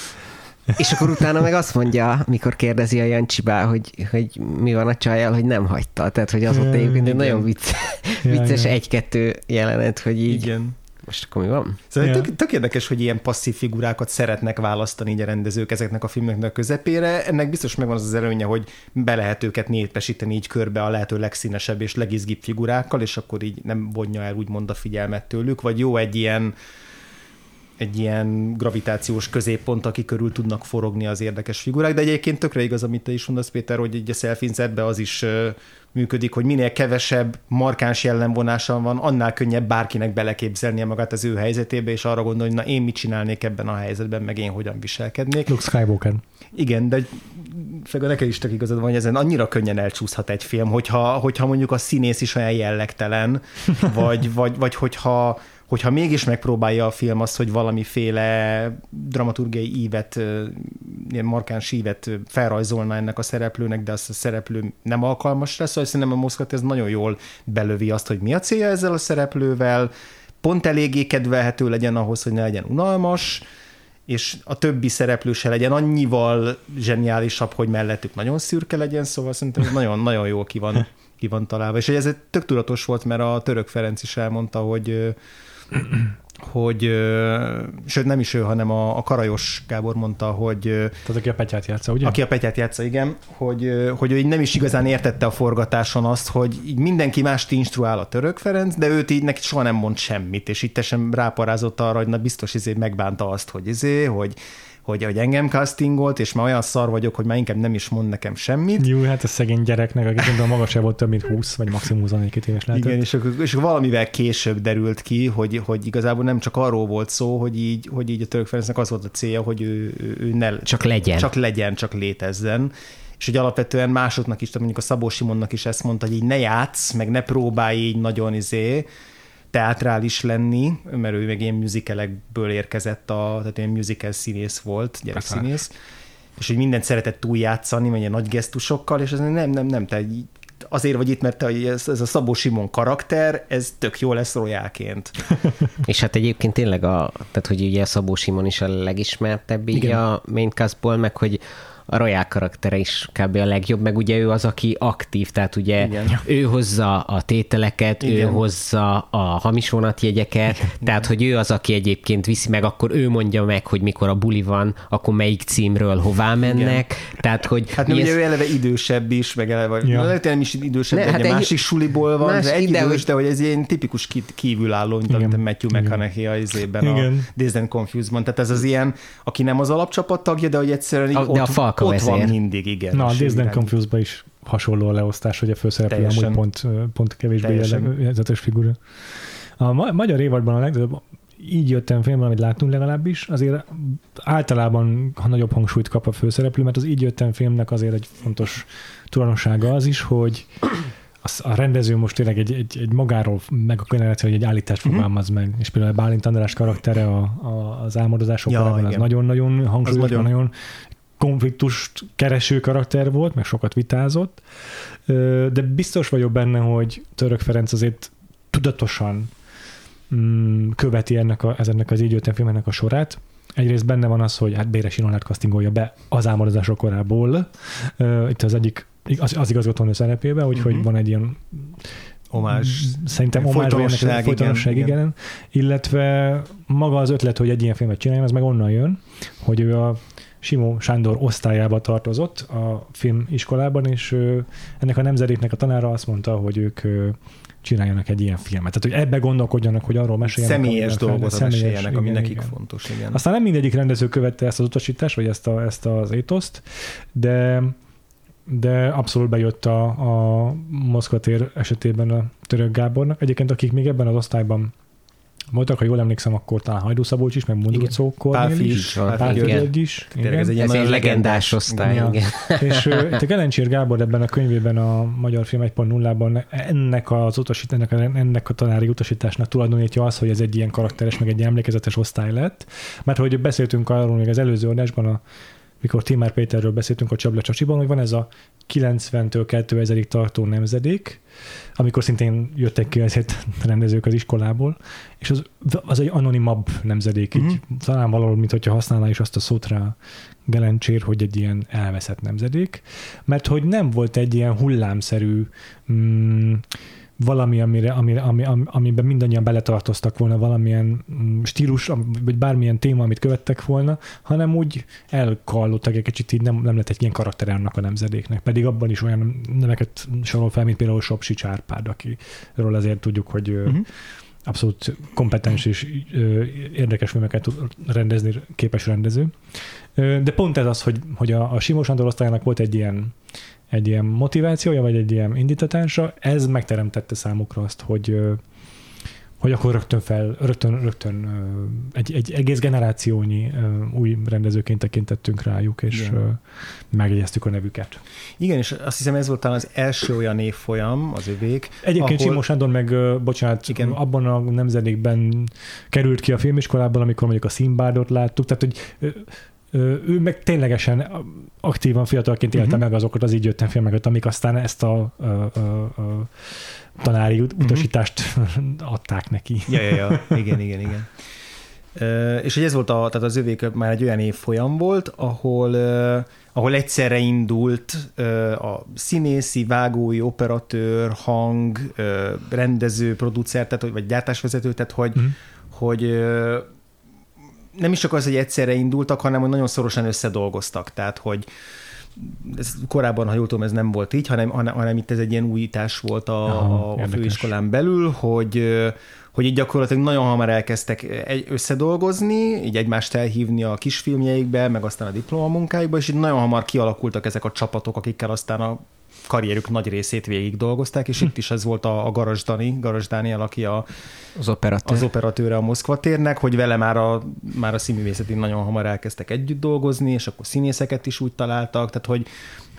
És akkor utána meg azt mondja, mikor kérdezi a Jancsibá, hogy, hogy mi van a csajjal, hogy nem hagyta. Tehát, hogy az ott egyébként egy nagyon vicc, *laughs* vicces egy-kettő jelenet, hogy így... Igen. Most akkor mi van? Szóval ja. tök, tök érdekes, hogy ilyen passzív figurákat szeretnek választani így a rendezők ezeknek a filmeknek a közepére. Ennek biztos megvan az az előnye, hogy be lehet őket népesíteni így körbe a lehető legszínesebb és legizgibb figurákkal, és akkor így nem vonja el úgymond a figyelmet tőlük, vagy jó egy ilyen egy ilyen gravitációs középpont, aki körül tudnak forogni az érdekes figurák, de egyébként tökre igaz, amit te is mondasz, Péter, hogy egy a self az is működik, hogy minél kevesebb markáns jellemvonása van, annál könnyebb bárkinek beleképzelnie magát az ő helyzetébe, és arra gondolni, hogy na én mit csinálnék ebben a helyzetben, meg én hogyan viselkednék. Luke Skywalker. Igen, de Fega, neked is tök igazad van, hogy ezen annyira könnyen elcsúszhat egy film, hogyha, hogyha mondjuk a színész is olyan jellegtelen, vagy, vagy, vagy hogyha hogyha mégis megpróbálja a film azt, hogy valamiféle dramaturgiai ívet, ilyen markáns ívet felrajzolna ennek a szereplőnek, de azt a szereplő nem alkalmas lesz, szóval szerintem a Moszkvat ez nagyon jól belövi azt, hogy mi a célja ezzel a szereplővel, pont eléggé kedvelhető legyen ahhoz, hogy ne legyen unalmas, és a többi szereplő se legyen annyival zseniálisabb, hogy mellettük nagyon szürke legyen, szóval szerintem nagyon-nagyon jól ki van, ki van találva. És ez tök tudatos volt, mert a török Ferenc is elmondta, hogy hogy, sőt nem is ő, hanem a, a Karajos Gábor mondta, hogy... Tehát aki a Petyát játsza, ugye? Aki a Petyát játsza, igen, hogy, hogy ő így nem is igazán értette a forgatáson azt, hogy így mindenki mást instruál a török Ferenc, de őt így neki soha nem mond semmit, és itt sem ráparázott arra, hogy na biztos izé megbánta azt, hogy izé, hogy hogy, hogy engem castingolt, és már olyan szar vagyok, hogy már inkább nem is mond nekem semmit. Jó, hát a szegény gyereknek, aki gondolom magasabb volt több mint 20, vagy maximum 22 éves lehetett. Igen, és, és valamivel később derült ki, hogy, hogy igazából nem csak arról volt szó, hogy így, hogy így a török Ferencnek az volt a célja, hogy ő, ő ne, csak legyen. Csak legyen, csak létezzen és hogy alapvetően másoknak is, tehát mondjuk a Szabó Simonnak is ezt mondta, hogy így ne játsz, meg ne próbálj így nagyon izé, teátrális lenni, mert ő meg ilyen musicalekből érkezett, a, tehát ilyen musical színész volt, gyerekszínész, és hogy mindent szeretett túljátszani, vagy ilyen nagy gesztusokkal, és ez nem, nem, nem, te azért vagy itt, mert te, ez, ez a Szabó Simon karakter, ez tök jó lesz royálként. *laughs* és hát egyébként tényleg, a, tehát hogy ugye a Szabó Simon is a legismertebb így Igen. a maincastból, meg hogy a Royal karaktere is kb. a legjobb, meg ugye ő az, aki aktív, tehát ugye Igen. ő hozza a tételeket, Igen. ő hozza a hamis vonatjegyeket, Igen. tehát hogy ő az, aki egyébként viszi meg, akkor ő mondja meg, hogy mikor a buli van, akkor melyik címről hová mennek, Igen. tehát hogy... Hát ugye ez... ő eleve idősebb is, meg eleve, ja. lehet nem is idősebb, ne, de hát egy másik suliból van, más, de egy idős, hogy... de hogy ez ilyen tipikus kívülálló, mint amit Matthew McConaughey a izében, a Dazed and Confused-ban, tehát ez az ilyen, aki nem az alapcsapat tagja, de hogy egyszerűen a, de a Falk a Ott vezér. van mindig, igen. Na, a and irányít. Confused-ba is hasonló a leosztás, hogy a főszereplő Teljesen. amúgy pont, pont kevésbé jellegzetes figura. A ma- magyar évadban a legtöbb így jöttem filmben, amit láttunk legalábbis, azért általában ha nagyobb hangsúlyt kap a főszereplő, mert az így jöttem filmnek azért egy fontos tulajdonsága az is, hogy az, a rendező most tényleg egy, egy, egy magáról meg a generáció, hogy egy állítást Mhm. fogalmaz meg, és például a Bálint András karaktere a, a, az álmodozások Ja, az nagyon-nagyon hangsúlyos, nagyon, nagyon konfliktust kereső karakter volt, meg sokat vitázott, de biztos vagyok benne, hogy Török Ferenc azért tudatosan mm, követi ennek, a, ennek az így filmnek a sorát. Egyrészt benne van az, hogy hát Béres Ilonát castingolja be az álmodozások korából. Itt az egyik az, az igazgatónő szerepébe, úgyhogy Mhm. van egy ilyen Omás. Szerintem omás Folytonosság, folytonosság, folytonosság igen, igen, igen. Illetve maga az ötlet, hogy egy ilyen filmet csináljon, az meg onnan jön, hogy ő a Simó Sándor osztályába tartozott a filmiskolában, és ennek a nemzedéknek a tanára azt mondta, hogy ők csináljanak egy ilyen filmet. Tehát, hogy ebbe gondolkodjanak, hogy arról meséljenek. Személyes dolgot személyes, meséljenek, ami igen, nekik igen. fontos. Igen. Aztán nem mindegyik rendező követte ezt az utasítást, vagy ezt, a, ezt az étoszt, de de abszolút bejött a, a Moszkva tér esetében a török Gábornak. Egyébként akik még ebben az osztályban voltak, ha jól emlékszem, akkor talán Hajdú Szabolcs is, meg Mundrucó Kornél is, Pál is. Tényleg ez egy Ez ilyen legendás osztály, Ja. igen. És a Gelencsér Gábor ebben a könyvében a Magyar Film 1.0-ban ennek, az utasít, ennek, a, ennek a tanári utasításnak tulajdonítja az, hogy ez egy ilyen karakteres, meg egy ilyen emlékezetes osztály lett. Mert hogy beszéltünk arról még az előző adásban, a, mikor Timár Péterről beszéltünk a Csabla Csacsiban, hogy van ez a 90-től 2000-ig tartó nemzedék, amikor szintén jöttek ki ezért rendezők az iskolából, és az, az egy anonimabb nemzedék, így Mhm. talán valahol, mint hogyha használná is azt a szót rá Gelencsér, hogy egy ilyen elveszett nemzedék, mert hogy nem volt egy ilyen hullámszerű mm, valami, amire, amire, ami, ami, amiben mindannyian beletartoztak volna valamilyen mm, stílus, vagy bármilyen téma, amit követtek volna, hanem úgy elkallottak egy kicsit, így nem, nem lett egy ilyen karakter annak a nemzedéknek. Pedig abban is olyan neveket sorol fel, mint például Sopsi Csárpád, akiről azért tudjuk, hogy uh-huh. Abszolút kompetens és érdekes filmeket tud rendezni, képes rendező. De pont ez az, hogy, hogy a, a Andor osztályának volt egy ilyen egy ilyen motivációja, vagy egy ilyen indítatása, ez megteremtette számukra azt, hogy hogy akkor rögtön fel, rögtön, rögtön egy, egy egész generációnyi új rendezőként tekintettünk rájuk, és Igen. megjegyeztük a nevüket. Igen, és azt hiszem ez volt talán az első olyan évfolyam, az övék. Egyébként ahol-. Simon Sándor meg, bocsánat, Igen. Abban a nemzedékben került ki a filmiskolából, amikor mondjuk a Színbádot láttuk, tehát hogy ő meg ténylegesen aktívan fiatalként élte Mhm. uh-huh. meg azokat az így jöttem filmeket, amik aztán ezt a ö, ö, ö, tanári ut- utasítást *laughs* adták neki. Ja, ja, ja. Igen, igen, igen. És hogy ez volt a, tehát az övék már egy olyan évfolyam volt, ahol, ahol egyszerre indult a színészi, vágói, operatőr, hang, rendező, producer, tehát, vagy gyártásvezető, tehát hogy, Mhm. hogy nem is csak az, hogy egyszerre indultak, hanem hogy nagyon szorosan összedolgoztak, tehát hogy ez korábban, ha jól tudom, ez nem volt így, hanem, hanem, itt ez egy ilyen újítás volt a, Aha, a, érdekes. főiskolán belül, hogy hogy így gyakorlatilag nagyon hamar elkezdtek egy, összedolgozni, így egymást elhívni a kisfilmjeikbe, meg aztán a diplomamunkáikba, és így nagyon hamar kialakultak ezek a csapatok, akikkel aztán a karrierük nagy részét végig dolgozták, és itt is ez volt a, a Garas Dani, Garas Dániel, aki a, Az operatőr. az operatőre a Moszkva térnek, hogy vele már a, már a színművészeti nagyon hamar elkezdtek együtt dolgozni, és akkor színészeket is úgy találtak, tehát hogy,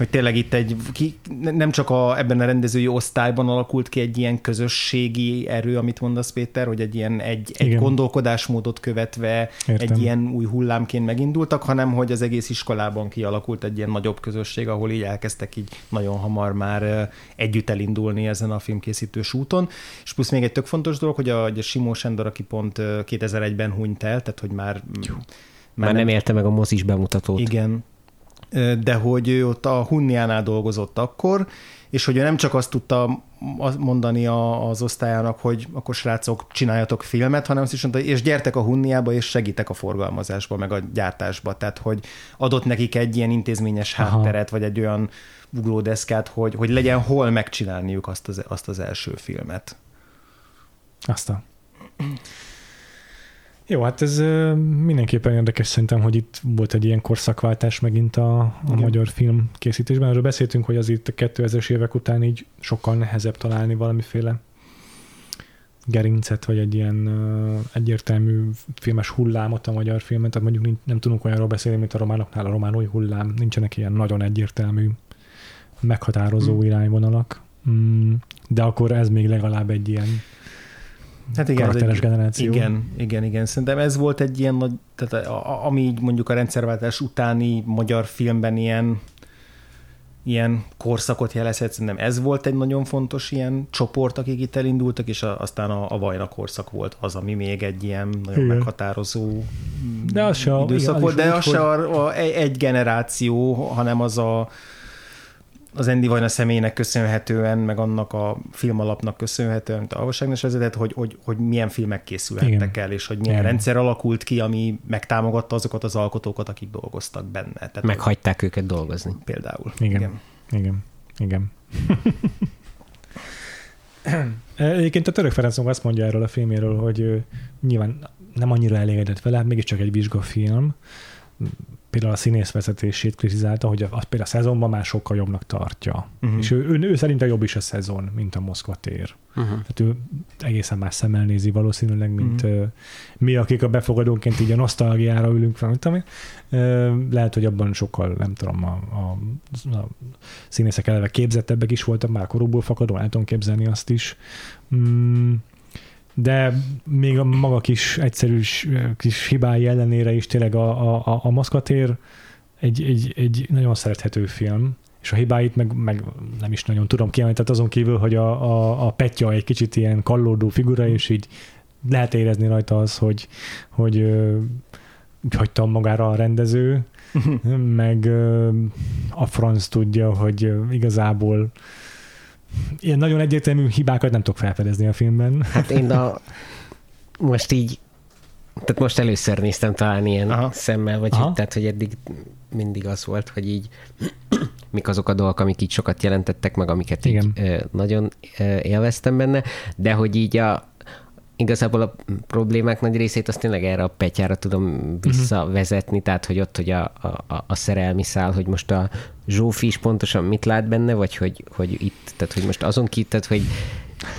hogy tényleg itt egy, ki, nem csak a, ebben a rendezői osztályban alakult ki egy ilyen közösségi erő, amit mondasz Péter, hogy egy ilyen egy, egy Igen. gondolkodásmódot követve Értem. egy ilyen új hullámként megindultak, hanem hogy az egész iskolában kialakult egy ilyen nagyobb közösség, ahol így elkezdtek így nagyon hamar már együtt elindulni ezen a filmkészítős úton. És plusz még egy tök fontos dolog, hogy a, hogy a Simó Sándor, aki pont ö, 2001-ben hunyt el, tehát hogy már, Már nem élte meg a mozis bemutatót. igen, de hogy ő ott a Hunniánál dolgozott akkor, és hogy ő nem csak azt tudta mondani a- az osztályának, hogy akkor srácok, csináljatok filmet, hanem azt is mondta, és gyertek a Hunniába, és segítek a forgalmazásba, meg a gyártásba. Tehát, hogy adott nekik egy ilyen intézményes Aha. hátteret, vagy egy olyan ugródeszkát, hogy, hogy legyen hol megcsinálniuk azt az, azt az első filmet. Aztán. Jó, hát ez mindenképpen érdekes szerintem, hogy itt volt egy ilyen korszakváltás megint a, a Igen. magyar film készítésben. Erről beszéltünk, hogy az itt a 2000-es évek után így sokkal nehezebb találni valamiféle gerincet, vagy egy ilyen ö, egyértelmű filmes hullámot a magyar filmen, tehát mondjuk nincs, nem tudunk olyanról beszélni, mint a románoknál a román új hullám, nincsenek ilyen nagyon egyértelmű, meghatározó Hmm. irányvonalak. Mm, de akkor ez még legalább egy ilyen Hát igen, karakteres egy, generáció. igen, igen, igen. Szerintem ez volt egy ilyen nagy, tehát a, ami így mondjuk a rendszerváltás utáni magyar filmben ilyen ilyen korszakot jelezhet, szerintem ez volt egy nagyon fontos ilyen csoport, akik itt elindultak, és a, aztán a, a Vajna korszak volt az, ami még egy ilyen nagyon Igen. meghatározó De az se a- időszak igen, volt, de az se a, a, egy generáció, hanem az a az Andy Vajna személynek köszönhetően, meg annak a filmalapnak köszönhetően, amit a Alvaságnes vezetett, hogy, hogy, hogy milyen filmek készülhettek Igen. el, és hogy milyen Igen. rendszer alakult ki, ami megtámogatta azokat az alkotókat, akik dolgoztak benne. Tehát Meghagyták őket dolgozni. Például. Igen. Igen, igen. Egyébként a Török Ferenc azt mondja erről a filméről, hogy nyilván nem annyira elégedett vele, mégiscsak egy vizsgafilm. Például a színész vezetését kritizálta, hogy azt például a szezonban már sokkal jobbnak tartja. Uh-huh. És ő, ő, ő szerinte jobb is a szezon, mint a Moszkva tér. Uh-huh. Tehát ő egészen más szemmel nézi valószínűleg, mint Mhm. uh, mi, akik a befogadónként így a nosztalgiára ülünk fel, ami. Uh, lehet, hogy abban sokkal, nem tudom, a, a, a színészek eleve képzettebbek is voltak, már korúból fakadó, el tudom képzelni azt is. Mm, de még a maga kis egyszerű kis hibái ellenére is tényleg a, a, a, a Moszkva tér egy, egy, egy nagyon szerethető film, és a hibáit meg, meg nem is nagyon tudom kiemelni, tehát azon kívül, hogy a, a, a Petya egy kicsit ilyen kallódó figura, és így lehet érezni rajta az, hogy, hogy ö, úgy hagyta magára a rendező, *laughs* meg a franc tudja, hogy igazából ilyen nagyon egyértelmű hibákat nem tudok felfedezni a filmben. Hát én a, most így, tehát most először néztem talán ilyen Aha. Szemmel, vagy Aha. hogy, tehát, hogy eddig mindig az volt, hogy így *clears throat* mik azok a dolgok, amik így sokat jelentettek, meg amiket így Igen. ö, nagyon ö, élveztem benne, de hogy így a igazából a problémák nagy részét azt tényleg erre a petyára tudom visszavezetni, tehát hogy ott, hogy a, a, a szerelmi szál, hogy most a Zsófi is pontosan mit lát benne, vagy hogy, hogy itt, tehát hogy most azon ki, hogy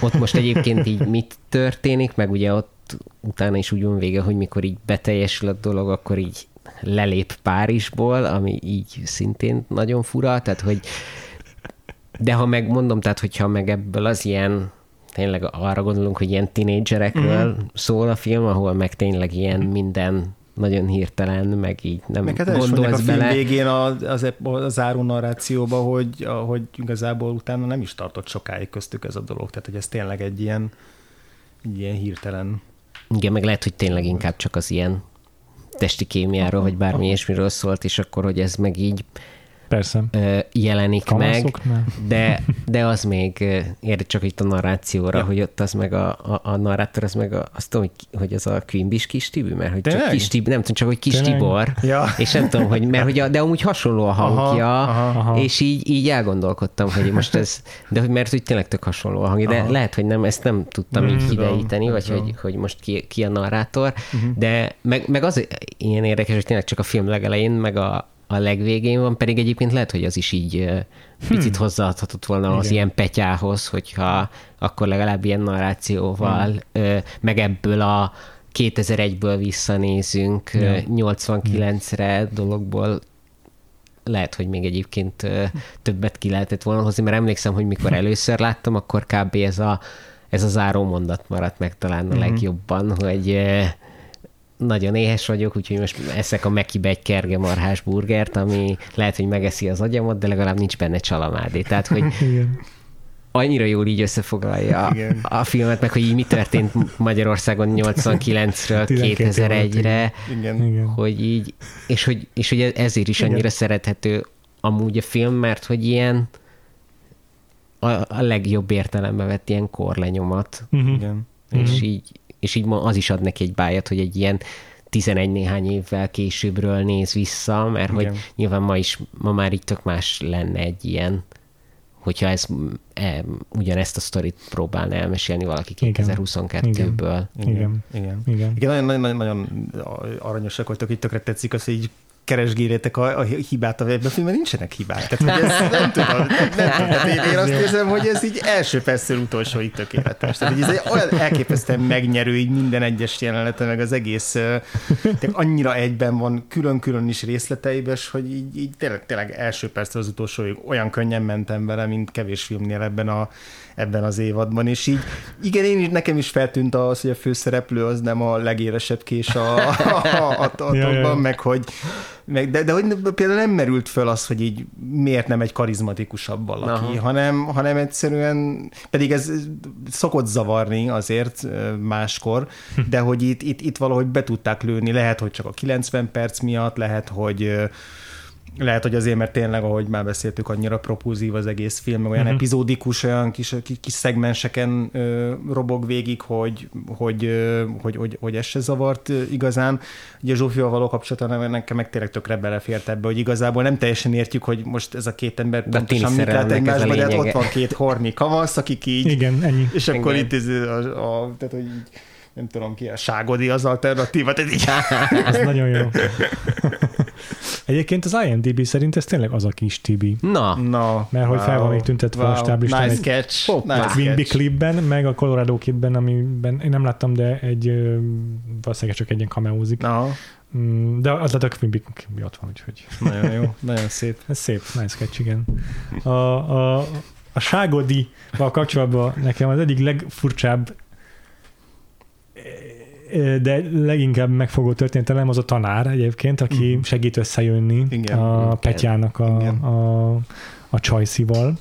ott most egyébként így mit történik, meg ugye ott utána is úgy van vége, hogy mikor így beteljesül a dolog, akkor így lelép Párizsból, ami így szintén nagyon fura, tehát hogy de ha meg mondom, tehát hogyha meg ebből az ilyen tényleg arra gondolunk, hogy ilyen tinédzserekről mm-hmm. szól a film, ahol meg tényleg ilyen minden nagyon hirtelen, meg így nem Meg hát a gondolsz film bele. végén a, az, a záró narrációba, hogy, hogy igazából utána nem is tartott sokáig köztük ez a dolog. Tehát, hogy ez tényleg egy ilyen, egy ilyen hirtelen Igen, meg lehet, hogy tényleg inkább csak az ilyen testi kémiáról, vagy bármi ilyesmiről szólt, és akkor, hogy ez meg így Persze. jelenik meg, de, de az még érde csak itt a narrációra, Ja. hogy ott az meg a, a, a narrátor, az meg a, azt tudom, hogy, hogy az a Quimbis kis Tibű, mert hogy csak kis Tibű, nem tudom, csak hogy kis Tényleg? Tibor, Ja. és nem tudom, hogy, mert hogy a, de amúgy hasonló a hangja, Aha, aha. Aha. és így, így elgondolkodtam, hogy most ez, de hogy mert hogy tényleg tök hasonló a hangja, de Aha. lehet, hogy nem, ezt nem tudtam így Nem tudom, kideríteni, nem vagy tudom. hogy, hogy most ki, ki a narrátor, de meg, meg az ilyen érdekes, hogy tényleg csak a film legelején, meg a, a legvégén van, pedig egyébként lehet, hogy az is így picit hozzáadhatott volna az Igen. ilyen petyához, hogyha akkor legalább ilyen narrációval, ö, meg ebből a 2001-ből visszanézünk Ja. 89-re dologból lehet, hogy még egyébként többet ki lehetett volna hozni, mert emlékszem, hogy mikor először láttam, akkor kb. ez a, ez a záró mondat maradt meg talán a Mhm. legjobban, hogy nagyon éhes vagyok, úgyhogy most eszek a Mekibe egy kergemarhás burgert, ami lehet, hogy megeszi az agyamat, de legalább nincs benne csalamádé. Tehát, hogy *laughs* Igen. annyira jól így összefoglalja Igen. a, a filmet, meg hogy így mi történt Magyarországon 89-ről 12 2001-re, Igen. Igen. hogy így, és hogy, és hogy ezért is Igen. annyira szerethető amúgy a film, mert hogy ilyen a, a legjobb értelembe vett ilyen korlenyomat, Mhm. Igen. és így, és így ma az is ad neki egy bájat, hogy egy ilyen 11 néhány évvel későbbről néz vissza, mert hogy Igen. nyilván ma is, ma már így tök más lenne egy ilyen hogyha ez e, ugyanezt a sztorit próbálna elmesélni valaki Igen. 2022-ből. Igen. Igen. Igen. Igen, nagyon, nagyon, nagyon aranyosak vagytok, így tökre tetszik az, hogy így keresgélétek a, a hibát a filmben nincsenek hibák. Tehát, hogy ez nem tudom, nem tudom. *laughs* Én, én azt érzem, hogy ez így első percről utolsóig tökéletes. Tehát, hogy ez egy olyan elképesztően megnyerő, így minden egyes jelenete, meg az egész tehát annyira egyben van, külön-külön is részleteiben, hogy így, így tényleg, tényleg első percről az utolsóig olyan könnyen mentem vele, mint kevés filmnél ebben a, ebben az évadban, és így igen, én is, nekem is feltűnt az, hogy a főszereplő az nem a legélesebb kés a, a, a, a, a Ja, ja, ja. meg hogy meg, de, de hogy például nem merült föl az, hogy így miért nem egy karizmatikusabb valaki, Aha. hanem, hanem egyszerűen, pedig ez szokott zavarni azért máskor, de hogy itt, itt, itt valahogy be tudták lőni, lehet, hogy csak a 90 perc miatt, lehet, hogy lehet, hogy azért, mert tényleg, ahogy már beszéltük, annyira propulzív az egész film, olyan uh-huh. epizódikus, olyan kis, kis, szegmenseken ö, robog végig, hogy, hogy, ö, hogy, hogy, hogy ez se zavart ö, igazán. Ugye Zsófival való kapcsolata nekem meg tényleg tökre belefért ebbe, hogy igazából nem teljesen értjük, hogy most ez a két ember De a pontosan mit lát a egymásba, de hát ott van két horni kamasz, akik így, Igen, ennyi. és akkor Igen. itt ez a, a, tehát, hogy így, nem tudom ki, a ságodi az alternatíva, tehát így, *laughs* Ez nagyon jó. *laughs* Egyébként az IMDb szerint ez tényleg az a kis Tibi. Na, Na, Mert hogy fel van még tüntetve a stáblistán Nice egy- catch. Hoppá. Nice Quimby klipben, meg a Colorado Kidben, amiben én nem láttam, de egy valószínűleg csak egy ilyen cameózik. Na, Mm, De az lett a Quimby, Quimby ott van, úgyhogy nagyon jó, nagyon szép. ez szép, nice catch, igen. A, a, a Ságodi-val kapcsolatban nekem az egyik legfurcsább de leginkább megfogó történetelem az a tanár egyébként, aki Mhm. segít összejönni Igen. a Igen. Petyának a, Igen. a, a Csajszival.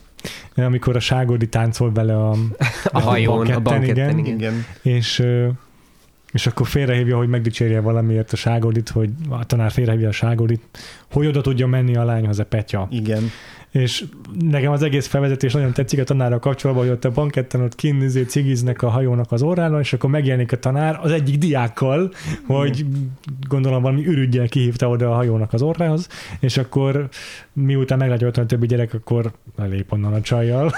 Amikor a Ságodi táncol vele a, a hajón, a banketten, banketten, igen. Igen. és, és akkor félrehívja, hogy megdicsérje valamiért a Ságodit, hogy a tanár félrehívja a Ságodit, hogy oda tudja menni a lányhoz a Petya. Igen. És nekem az egész felvezetés nagyon tetszik a tanárral kapcsolatban, hogy ott a banketten ott kinnizé cigiznek a hajónak az orrán, és akkor megjelenik a tanár az egyik diákkal, hogy gondolom valami ürügyel kihívta oda a hajónak az orrához, és akkor miután meglátja ott a többi gyerek, akkor lelép onnan a csajjal.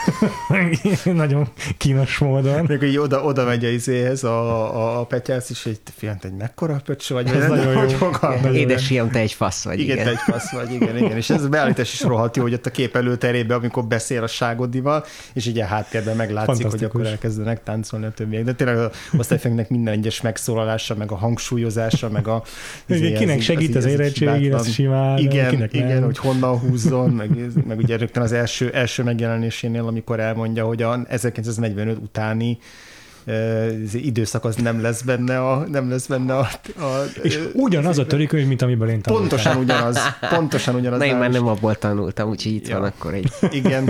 *laughs* nagyon kínos módon. Még így oda, oda megy a izéhez a, a, a petyász is, hogy te fiam, egy mekkora pöcs vagy? Ez nagyon hogy jó. fogalmaz. Nagyon Édes fiam, te egy fasz vagy, Igen, igen. te egy fasz vagy, igen, igen. És ez a beállítás is rohadt jó, hogy ott a kép előterében, amikor beszél a ságodival, és így a háttérben meglátszik, hogy akkor elkezdenek táncolni a többiek. De tényleg a osztályfőnöknek minden egyes megszólalása, meg a hangsúlyozása, meg a... Igen, izé, kinek az- segít az- az az érettségén, hibátlan. az simán, Igen, igen, hogy honnan húzzon, meg, meg ugye rögtön az első, első megjelenésénél, amikor elmondja, hogy a 1945 utáni uh, időszak az nem lesz benne a, nem lesz benne a, a És ugyanaz a törikönyv, mint amiből én tanultam. Pontosan ugyanaz, pontosan ugyanaz. Na én már nem abból tanultam, úgyhogy itt Ja. van akkor egy... Igen,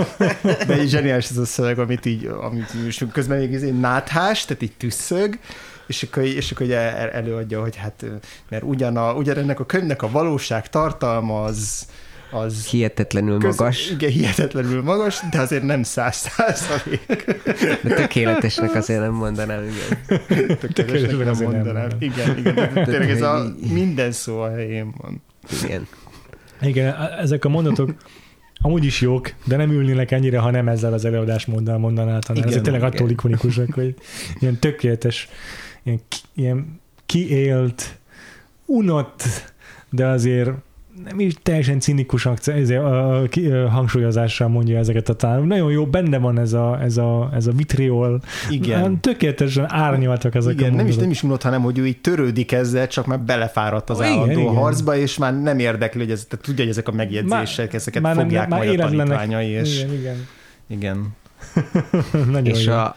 de így zseniális ez a szöveg, amit így, amit így közben még egy náthás, tehát így tüsszög, és akkor, és akkor ugye el- előadja, hogy hát, mert ugyan, a, ugyan ennek a könyvnek a valóság tartalma az, Hihetetlenül köz- magas, Igen, hihetetlenül magas, de azért nem száz százalék. de tökéletesnek azért nem mondanám, igen. Tökéletesnek nem azért nem mondanám. mondanám. Igen, igen. de Tényleg ez a minden szó a helyén van. igen. Igen, ezek a mondatok amúgy is jók, de nem ülnének ennyire, ha nem ezzel az előadásmóddal mondaná a tanár. Igen, Ezek tényleg igen. attól ikonikusak, hogy ilyen tökéletes, ilyen, ki, ilyen kiélt, unott, de azért nem is teljesen cinikus a, a hangsúlyozással mondja ezeket a tanárok. Nagyon jó, benne van ez a, ez a, ez a vitriol. Igen. Tökéletesen árnyaltak ezek Igen, a nem is, nem is unott, hanem hogy ő így törődik ezzel, csak már belefáradt az igen, állandó igen. harcba, és már nem érdekli, hogy ez, tehát tudja, hogy ezek a megjegyzések, ezeket már fogják már majd a életlenek. tanítványai, és Igen, igen. igen. *laughs* Nagyon És jó. a,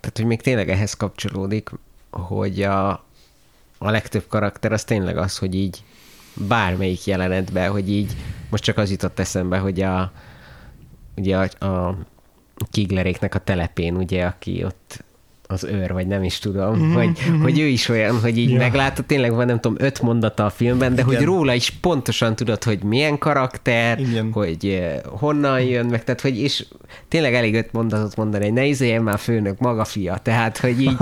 tehát, hogy még tényleg ehhez kapcsolódik, hogy a, a legtöbb karakter az tényleg az, hogy így bármelyik jelenetben, hogy így most csak az jutott eszembe, hogy a ugye a, a Kigleréknek a telepén, ugye, aki ott az őr, vagy nem is tudom, mm-hmm, hogy, mm-hmm. hogy ő is olyan, hogy így Ja. ja. meglátod, tényleg van nem tudom, öt mondata a filmben, de Igen. hogy róla is pontosan tudod, hogy milyen karakter, Igen. hogy eh, honnan jön, meg tehát, hogy és tényleg elég öt mondatot mondani, hogy ne izéljen már főnök, maga fia, tehát, hogy így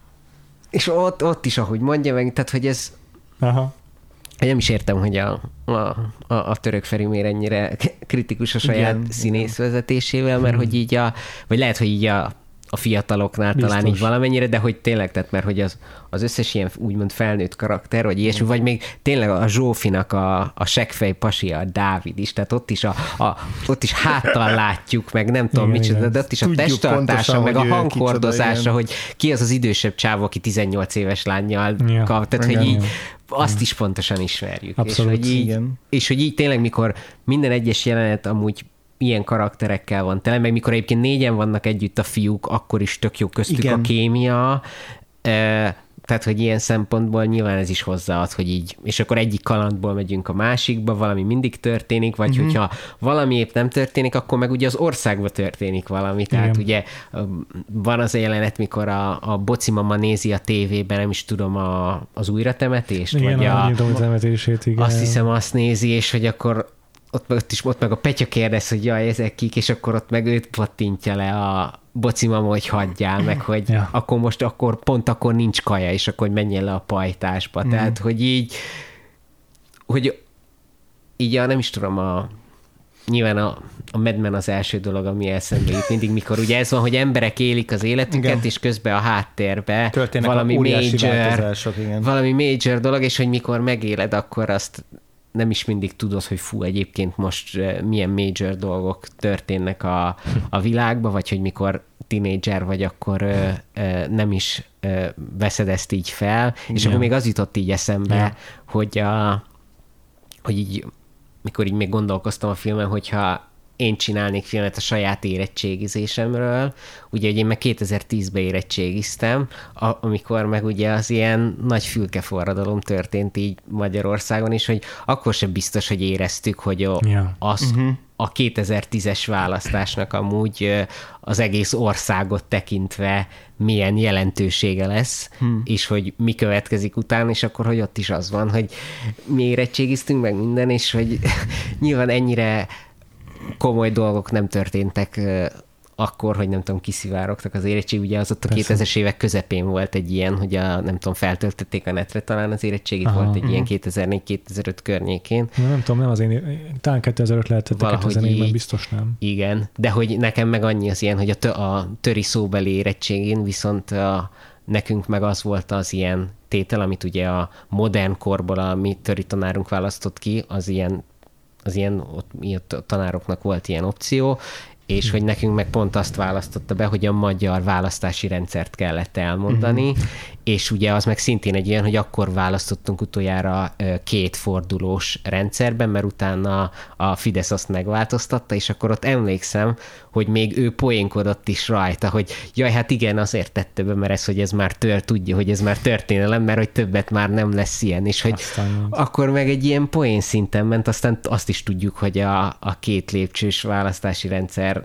*laughs* és ott, ott is, ahogy mondja meg, tehát, hogy ez Aha. Nem is értem, hogy a, a, a, a török Feri miért ennyire kritikus a saját igen, színész igen. vezetésével, mert hogy így a, vagy lehet, hogy így a a fiataloknál Biztos. talán így valamennyire, de hogy tényleg, tehát mert hogy az, az összes ilyen úgymond felnőtt karakter, vagy ilyesmi, vagy még tényleg a Zsófinak a, a segfej pasia, a Dávid is, tehát ott is, a, a, ott is háttal látjuk, meg nem tudom igen, micsoda, de ott is a testtartása, meg a hanghordozása, kicsoda, hogy ki az az idősebb csáv, aki 18 éves lányjal ja, kap, tehát igen, hogy így azt is pontosan ismerjük. Abszolút, és, hogy így, igen. és hogy így tényleg, mikor minden egyes jelenet amúgy ilyen karakterekkel van tele, meg mikor egyébként négyen vannak együtt a fiúk, akkor is tök jó köztük Igen. a kémia, tehát, hogy ilyen szempontból nyilván ez is hozzáad, hogy így, és akkor egyik kalandból megyünk a másikba, valami mindig történik, vagy mm-hmm. hogyha valami épp nem történik, akkor meg ugye az országban történik valami. Tehát Igen. ugye van az a jelenet, mikor a, a bocimama nézi a tévében, nem is tudom, a, az újratemetést, igen, vagy a, a, temetését, igen. Azt hiszem, azt nézi, és hogy akkor ott, ott is ott meg a Petya kérdez, hogy jaj, ezek kik, és akkor ott meg őt pattintja le a bocimam, hogy hagyjál, meg hogy ja. akkor most akkor pont akkor nincs kaja, és akkor menjen le a pajtásba. Mm. Tehát, hogy így hogy így a, nem is tudom, a nyilván a, a Mad az első dolog, ami eszembe jut mindig, mikor ugye ez van, hogy emberek élik az életüket, igen. és közben a háttérbe Történnek valami major, igen. valami major dolog, és hogy mikor megéled, akkor azt nem is mindig tudod, hogy fú, egyébként most eh, milyen major dolgok történnek a, a világban, vagy hogy mikor tinédzser vagy, akkor ö, eh, ö, eh, nem is ö, veszed ezt így fel, és ja. akkor még az jutott így eszembe, ja. hogy, a, hogy így, mikor így még gondolkoztam a filmen, hogyha én csinálnék filmet a saját érettségizésemről. Ugye, hogy én meg 2010-ben érettségiztem, amikor meg ugye az ilyen nagy fülkeforradalom történt így Magyarországon is, hogy akkor sem biztos, hogy éreztük, hogy a, yeah. az, uh-huh. a 2010-es választásnak amúgy az egész országot tekintve milyen jelentősége lesz, hmm. és hogy mi következik utána, és akkor, hogy ott is az van, hogy mi érettségiztünk meg minden, és hogy *laughs* nyilván ennyire komoly dolgok nem történtek akkor, hogy nem tudom, kiszivárogtak az érettség, ugye az ott a 2000-es évek közepén volt egy ilyen, hogy a, nem tudom, feltöltötték a netre talán az érettségét, Aha, volt egy uh-huh. ilyen 2004-2005 környékén. Na, nem tudom, nem az én, talán 2005 lehetett, de 2004-ben biztos nem. Igen, de hogy nekem meg annyi az ilyen, hogy a, tö, a töri szóbeli érettségén viszont a, nekünk meg az volt az ilyen tétel, amit ugye a modern korból a mi töri tanárunk választott ki, az ilyen az ilyen, ott, ott a tanároknak volt ilyen opció, és hogy nekünk meg pont azt választotta be, hogy a magyar választási rendszert kellett elmondani, uh-huh. És ugye az meg szintén egy ilyen, hogy akkor választottunk utoljára két fordulós rendszerben, mert utána a Fidesz azt megváltoztatta, és akkor ott emlékszem, hogy még ő poénkodott is rajta, hogy jaj, hát igen, azért tette be, mert ez, hogy ez már tör, tudja, hogy ez már történelem, mert hogy többet már nem lesz ilyen, és hogy aztán... akkor meg egy ilyen poén szinten ment, aztán azt is tudjuk, hogy a, a két lépcsős választási rendszer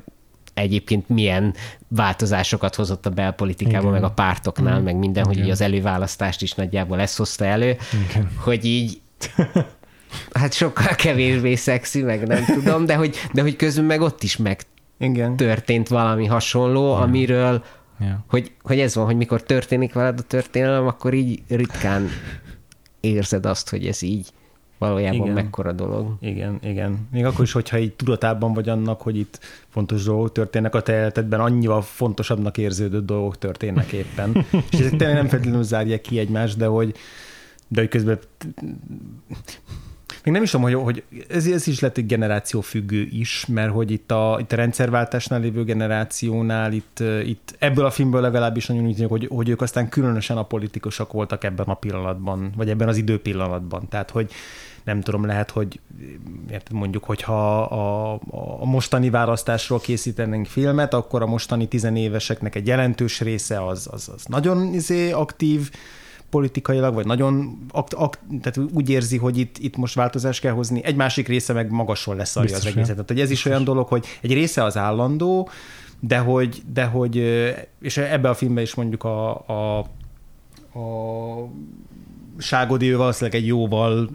egyébként milyen változásokat hozott a belpolitikában, Igen. meg a pártoknál, mm. meg minden, Igen. hogy így az előválasztást is nagyjából ezt hozta elő, Igen. hogy így *laughs* hát sokkal kevésbé szexi, meg nem tudom, de hogy, de hogy közben meg ott is meg Igen. történt valami hasonló, Igen. amiről Yeah. Hogy, hogy ez van, hogy mikor történik veled a történelem, akkor így ritkán érzed azt, hogy ez így valójában igen. mekkora dolog. Igen, igen. Még akkor is, hogyha így tudatában vagy annak, hogy itt fontos dolgok történnek a te életedben, annyival fontosabbnak érződő dolgok történnek éppen. És ezek tényleg nem feltétlenül zárják ki egymást, de hogy, de hogy közben még nem is tudom, hogy, hogy ez, ez is lett egy generáció függő is, mert hogy itt a, itt a rendszerváltásnál lévő generációnál, itt, itt ebből a filmből legalábbis nagyon úgy hogy, hogy ők aztán különösen a politikusok voltak ebben a pillanatban, vagy ebben az időpillanatban. Tehát, hogy nem tudom, lehet, hogy mondjuk, hogyha a, a mostani választásról készítenénk filmet, akkor a mostani tizenéveseknek egy jelentős része az, az, az nagyon izé, aktív, politikailag, vagy nagyon akt, akt, tehát úgy érzi, hogy itt, itt most változást kell hozni, egy másik része meg magasról lesz az egészet. Tehát hogy ez is olyan dolog, hogy egy része az állandó, de hogy, de hogy és ebbe a filmben is mondjuk a, a, a Ságodi ő valószínűleg egy jóval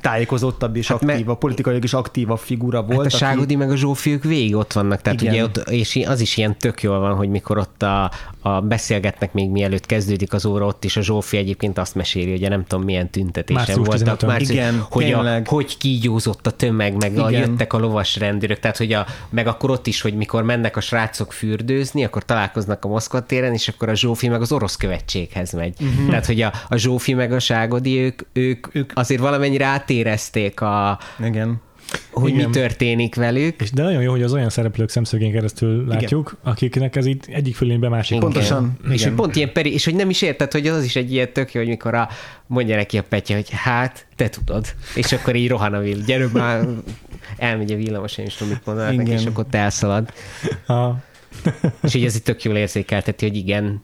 tájékozottabb és hát aktívabb, me... politikailag is aktívabb figura volt. Hát a Ságodi aki... meg a Zsófi ők végig ott vannak, tehát Igen. ugye ott, és az is ilyen tök jól van, hogy mikor ott a, a beszélgetnek még mielőtt kezdődik az óra, ott is a Zsófi egyébként azt meséli, hogy nem tudom milyen tüntetésen március voltak. Március, Igen, hogy, a, hogy kígyózott a tömeg, meg a, jöttek a lovas rendőrök, tehát hogy a, meg akkor ott is, hogy mikor mennek a srácok fürdőzni, akkor találkoznak a Moszkva téren, és akkor a Zsófi meg az orosz követséghez megy. Uh-huh. Tehát, hogy a, a Zsófi meg a Ságodi, ők, ők, ők azért valamennyire átérezték a, Igen hogy Igen. mi történik velük. És de nagyon jó, hogy az olyan szereplők szemszögén keresztül látjuk, Igen. akiknek ez így egyik fölénybe másik. Igen. Pontosan. Igen. És hogy pont ilyen peri, és hogy nem is érted, hogy az is egy ilyen tök jó, hogy mikor a, mondja neki a Petya, hogy hát, te tudod. És akkor így rohan a vill. Gyere már, elmegy a villamos, én is tudom, mit mondanak és akkor elszalad. Ha. és így ez itt tök jól érzékelteti, hogy igen,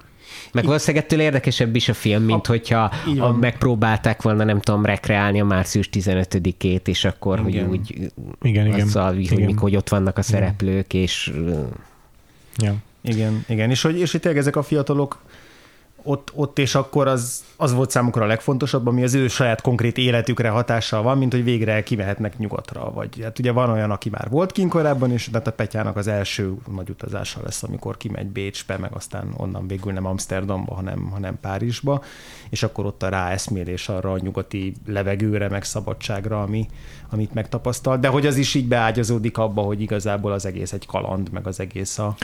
meg valószínűleg ettől érdekesebb is a film, mint a, hogyha a, megpróbálták volna, nem tudom, rekreálni a március 15-ét, és akkor, igen. hogy úgy igen, igen. Azzal, hogy, igen. Mikor, hogy ott vannak a szereplők, igen. és... Ja. Igen, igen, és hogy, és hogy tényleg ezek a fiatalok ott, ott és akkor az, az volt számukra a legfontosabb, ami az ő saját konkrét életükre hatással van, mint hogy végre kimehetnek nyugatra. Vagy hát ugye van olyan, aki már volt kint korábban, és tehát a Petyának az első nagy utazása lesz, amikor kimegy Bécsbe, meg aztán onnan végül nem Amsterdamba, hanem, hanem Párizsba, és akkor ott a ráeszmélés arra a nyugati levegőre, meg szabadságra, ami, amit megtapasztal. De hogy az is így beágyazódik abba, hogy igazából az egész egy kaland, meg az egész a,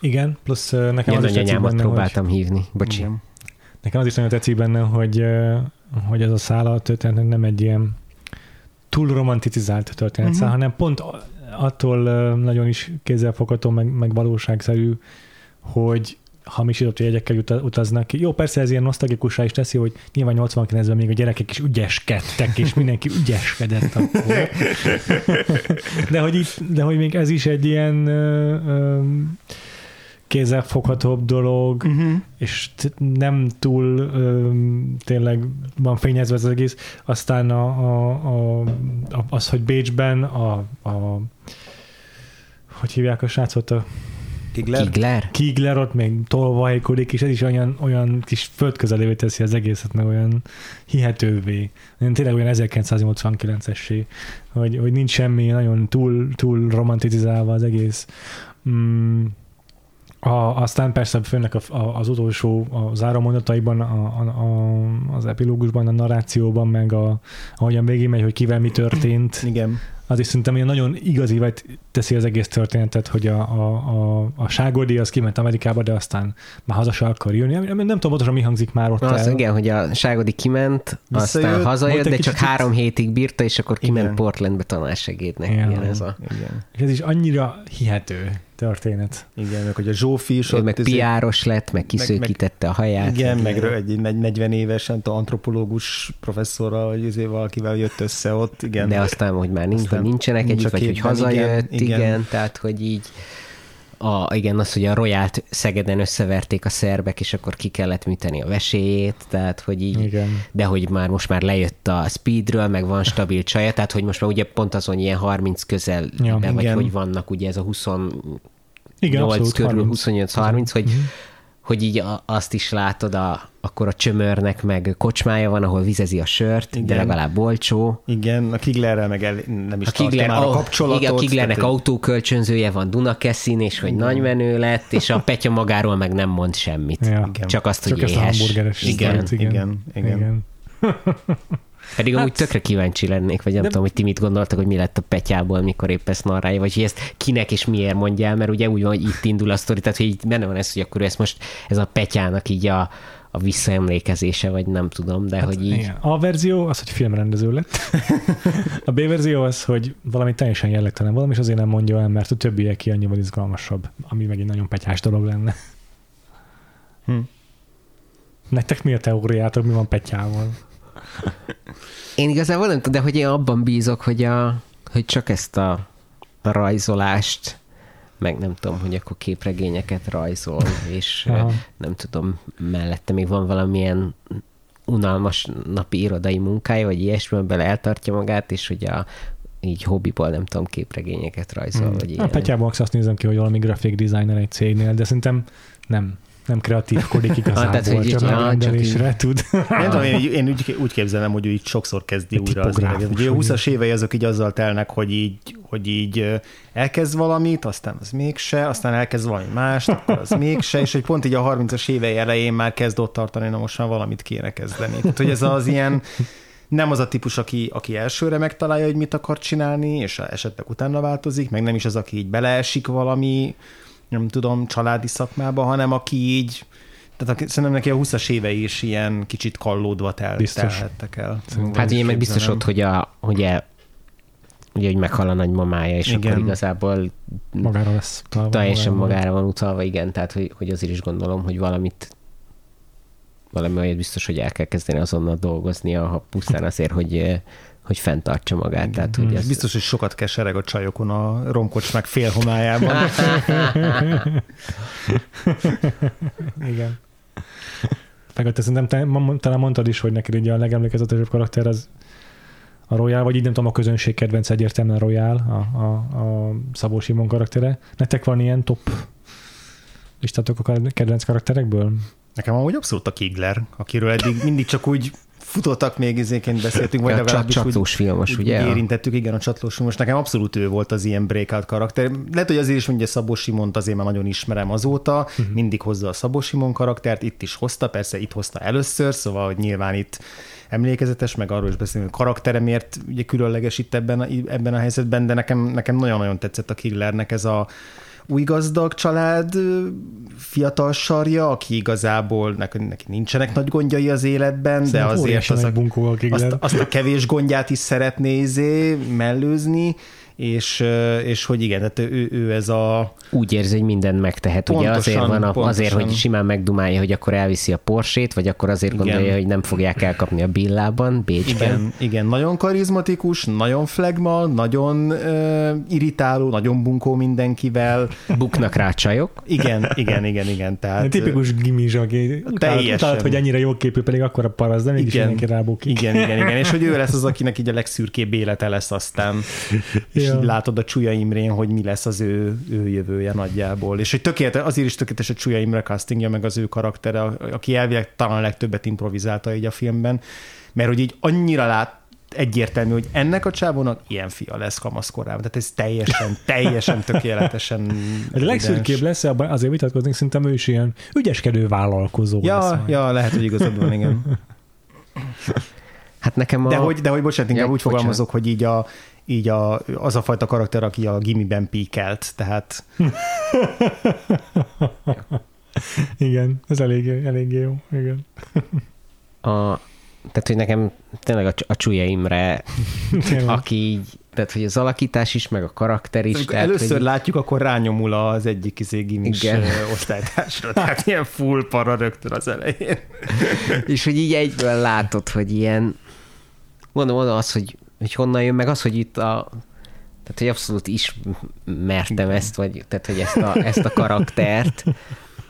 igen, plusz nekem Ilyen az is tetszik benne, próbáltam hogy... hívni, bocsi. Igen. Nekem az is nagyon tetszik benne, hogy, hogy ez a szála a történetnek nem egy ilyen túl romanticizált történet uh-huh. hanem pont attól nagyon is kézzelfogható, meg, meg valóságszerű, hogy hamisított jegyekkel utaznak ki. Jó, persze ez ilyen nosztalgikusá is teszi, hogy nyilván 89-ben még a gyerekek is ügyeskedtek, és mindenki ügyeskedett akkor. *laughs* De hogy, itt, de hogy még ez is egy ilyen ö, ö, kézzelfoghatóbb dolog, uh-huh. és nem túl ö, tényleg van fényezve az egész. Aztán a, a, a, a, az, hogy Bécsben a, a hogy hívják a srácot a Kigler? Kigler? Kigler ott még tolvajkodik, és ez is olyan, olyan kis földközelévé teszi az egészet, meg olyan hihetővé. Tényleg olyan 1989-essé, hogy, hogy nincs semmi nagyon túl, túl romanticizálva az egész. Mm a, aztán persze főnek a, a, az utolsó a zárómondataiban, a, a, a, az epilógusban, a narrációban, meg a, ahogyan végig megy, hogy kivel mi történt. Igen. Az is szerintem ilyen nagyon igazi vagy teszi az egész történetet, hogy a, a, a, a Ságoldi az kiment Amerikába, de aztán már haza se akar jönni. Nem, nem tudom pontosan mi hangzik már ott az, el. Igen, hogy a Ságodi kiment, Visszajött, aztán hazajött, de csak három hétig bírta, és akkor kiment igen. Portlandbe tanársegédnek. Igen. Igen, ez, a... igen. És ez is annyira hihető történet. Igen, meg hogy a Zsófi is ott... Meg piáros lett, meg kiszőkítette a haját. Igen, meg, egy 40 éves antropológus professzorral, vagy azért valakivel jött össze ott, igen. De aztán, hogy már nincs, aztán nincsenek együtt, vagy hogy hazajött, igen, igen. igen, tehát, hogy így a, igen, az, hogy a Royalt Szegeden összeverték a szerbek, és akkor ki kellett műteni a veséjét, tehát hogy így, igen. de hogy már most már lejött a speedről, meg van stabil csaja, tehát hogy most már ugye pont azon ilyen 30 közel, ja, vagy igen. hogy vannak ugye ez a 20 igen, 8 körül, 28-30, hogy, uh-huh hogy így azt is látod, a, akkor a csömörnek meg kocsmája van, ahol vizezi a sört, igen. de legalább olcsó. Igen, a Kiglerrel meg el, nem is a Kigler, már a kapcsolatot. Igen, a Kiglernek tehát, autókölcsönzője van Dunakeszin, és hogy igen. nagy menő lett, és a Petya magáról meg nem mond semmit. Ja. Csak azt, Csak hogy éhes. Igen. Igen. igen, igen, igen. *laughs* igen. Pedig hát, amúgy tökre kíváncsi lennék, vagy nem de... tudom, hogy ti mit gondoltak, hogy mi lett a Petyából, mikor épp ezt narrálja, vagy hogy ezt kinek és miért mondja el, mert ugye úgy van, hogy itt indul a sztori, tehát hogy így benne van ez, hogy akkor ezt most ez a Petyának így a, a visszaemlékezése, vagy nem tudom, de hát, hogy így... Igen. A verzió az, hogy filmrendező lett. *laughs* a B verzió az, hogy valami teljesen jellegtelen valami, és azért nem mondja el, mert a többiek ki annyival izgalmasabb, ami meg egy nagyon petyás dolog lenne. Hm. Nektek mi a teóriátok, mi van petyával? Én igazából nem tudom, de hogy én abban bízok, hogy, a, hogy csak ezt a, a rajzolást, meg nem tudom, hogy akkor képregényeket rajzol, és Aha. nem tudom, mellette még van valamilyen unalmas napi irodai munkája, vagy ilyesmiben eltartja magát, és hogy a, így hobbiból, nem tudom, képregényeket rajzol, hmm. vagy ilyen. A Petyában azt nézem ki, hogy valami grafik designer egy cégnél, de szerintem nem nem kreatívkodik *laughs* igazából, tehát, hogy csak így- ja, megrendelésre tud. Nem tudom, én, én úgy, úgy képzelem, hogy ő így sokszor kezdi Egy újra az életet. Ugye a vagy 20-as évei azok így azzal telnek, hogy így, hogy így elkezd valamit, aztán az mégse, aztán elkezd valami mást, akkor az mégse, és hogy pont így a 30-as évei elején már kezd ott tartani, na most már valamit kéne kezdeni. Tehát, hogy ez az ilyen, nem az a típus, aki, aki elsőre megtalálja, hogy mit akar csinálni, és esetleg utána változik, meg nem is az, aki így beleesik valami, nem tudom, családi szakmába, hanem aki így, tehát aki, szerintem neki a 20-as évei is ilyen kicsit kallódva tel, Biztos. telhettek el. Hát ugye meg biztos ott, hogy a, ugye, ugye, hogy meghal a nagymamája, és Igen. akkor igazából Magára lesz utalva. teljesen magára. magára van utalva, igen, tehát hogy, hogy azért is gondolom, hogy valamit valami olyat biztos, hogy el kell kezdeni azonnal dolgoznia, ha pusztán azért, hogy, eh, hogy fenntartsa magát. Tehát, hogy ez, Biztos, hogy sokat kesereg a csajokon a romkocsmák félhomályában. *laughs* Igen. Meg te szerintem te, talán mondtad is, hogy neked ugye a legemlékezetesebb karakter az a Royal, vagy így nem tudom, a közönség kedvenc egyértelműen a Royal, a, a, a Szabó Simon karaktere. Nektek van ilyen top listátok a kedvenc karakterekből? Nekem amúgy abszolút a Kigler, akiről eddig mindig csak úgy futottak még izéként beszéltünk, vagy a legalábbis csatlós filmos, úgy, ugye? érintettük, igen, a csatlós most nekem abszolút ő volt az ilyen breakout karakter. Lehet, hogy azért is, hogy Szabó Simont azért már nagyon ismerem azóta, uh-huh. mindig hozza a Szabó Simon karaktert, itt is hozta, persze itt hozta először, szóval, hogy nyilván itt emlékezetes, meg arról is beszélünk, hogy karaktere miért ugye különleges itt ebben a, ebben a helyzetben, de nekem, nekem nagyon-nagyon tetszett a Killernek ez a új gazdag család fiatal sarja, aki igazából neki, neki nincsenek nagy gondjai az életben, de Szerintem azért óriási az a, bunkó azt, azt a kevés gondját is szeretné izé mellőzni, és, és hogy igen, tehát ő, ő ez a úgy érzi, hogy mindent megtehet. Ugye Pontosan, azért van, a, pontosan. azért, hogy simán megdumálja, hogy akkor elviszi a Porsét, vagy akkor azért Igen. gondolja, hogy nem fogják elkapni a Billában, Bécsben. Igen, igen, nagyon karizmatikus, nagyon flegma, nagyon ö, irritáló, nagyon bunkó mindenkivel. Buknak rá csajok. Igen, igen, igen, igen. Tehát, Egy tipikus gimis, aki utálod, Teljesen. utálod, hogy ennyire jó képű, pedig akkor a paraz, de mégis Igen. mindenki rábukik. Igen, igen, igen, és hogy ő lesz az, *laughs* akinek így a legszürkébb élete lesz aztán, és Ja. így látod a Csuja Imrén, hogy mi lesz az ő, ő jövője nagyjából. És hogy tökéletes, azért is tökéletes a Csuja Imre castingja, meg az ő karaktere, aki elvileg talán a legtöbbet improvizálta így a filmben, mert hogy így annyira lát, egyértelmű, hogy ennek a csávónak ilyen fia lesz kamaszkorában. Tehát ez teljesen, *laughs* teljesen tökéletesen Ez legszürkébb lesz, abban azért vitatkoznék, szerintem ő is ilyen ügyeskedő vállalkozó lesz Ja, majd. ja, lehet, hogy igazad van, igen. *laughs* Hát nekem a... De hogy, de hogy bocsánat, inkább Ja, úgy bocsánat. fogalmazok, hogy így, a, így a, az a fajta karakter, aki a gimiben píkelt, tehát *laughs* Igen, ez eléggé, eléggé jó. Igen. a tehát, hogy nekem tényleg a, a Csúlya Imre, aki így, tehát, hogy az alakítás is, meg a karakter is. Amikor tehát, először hogy, látjuk, akkor rányomul az egyik izé gimis Igen. ö, osztálytársra, tehát ilyen full para rögtön az elején. és hogy így egyből látod, hogy ilyen, mondom, mondom azt, hogy, hogy honnan jön, meg az, hogy itt a, tehát, hogy abszolút ismertem ezt, vagy, tehát, hogy ezt a, ezt a karaktert,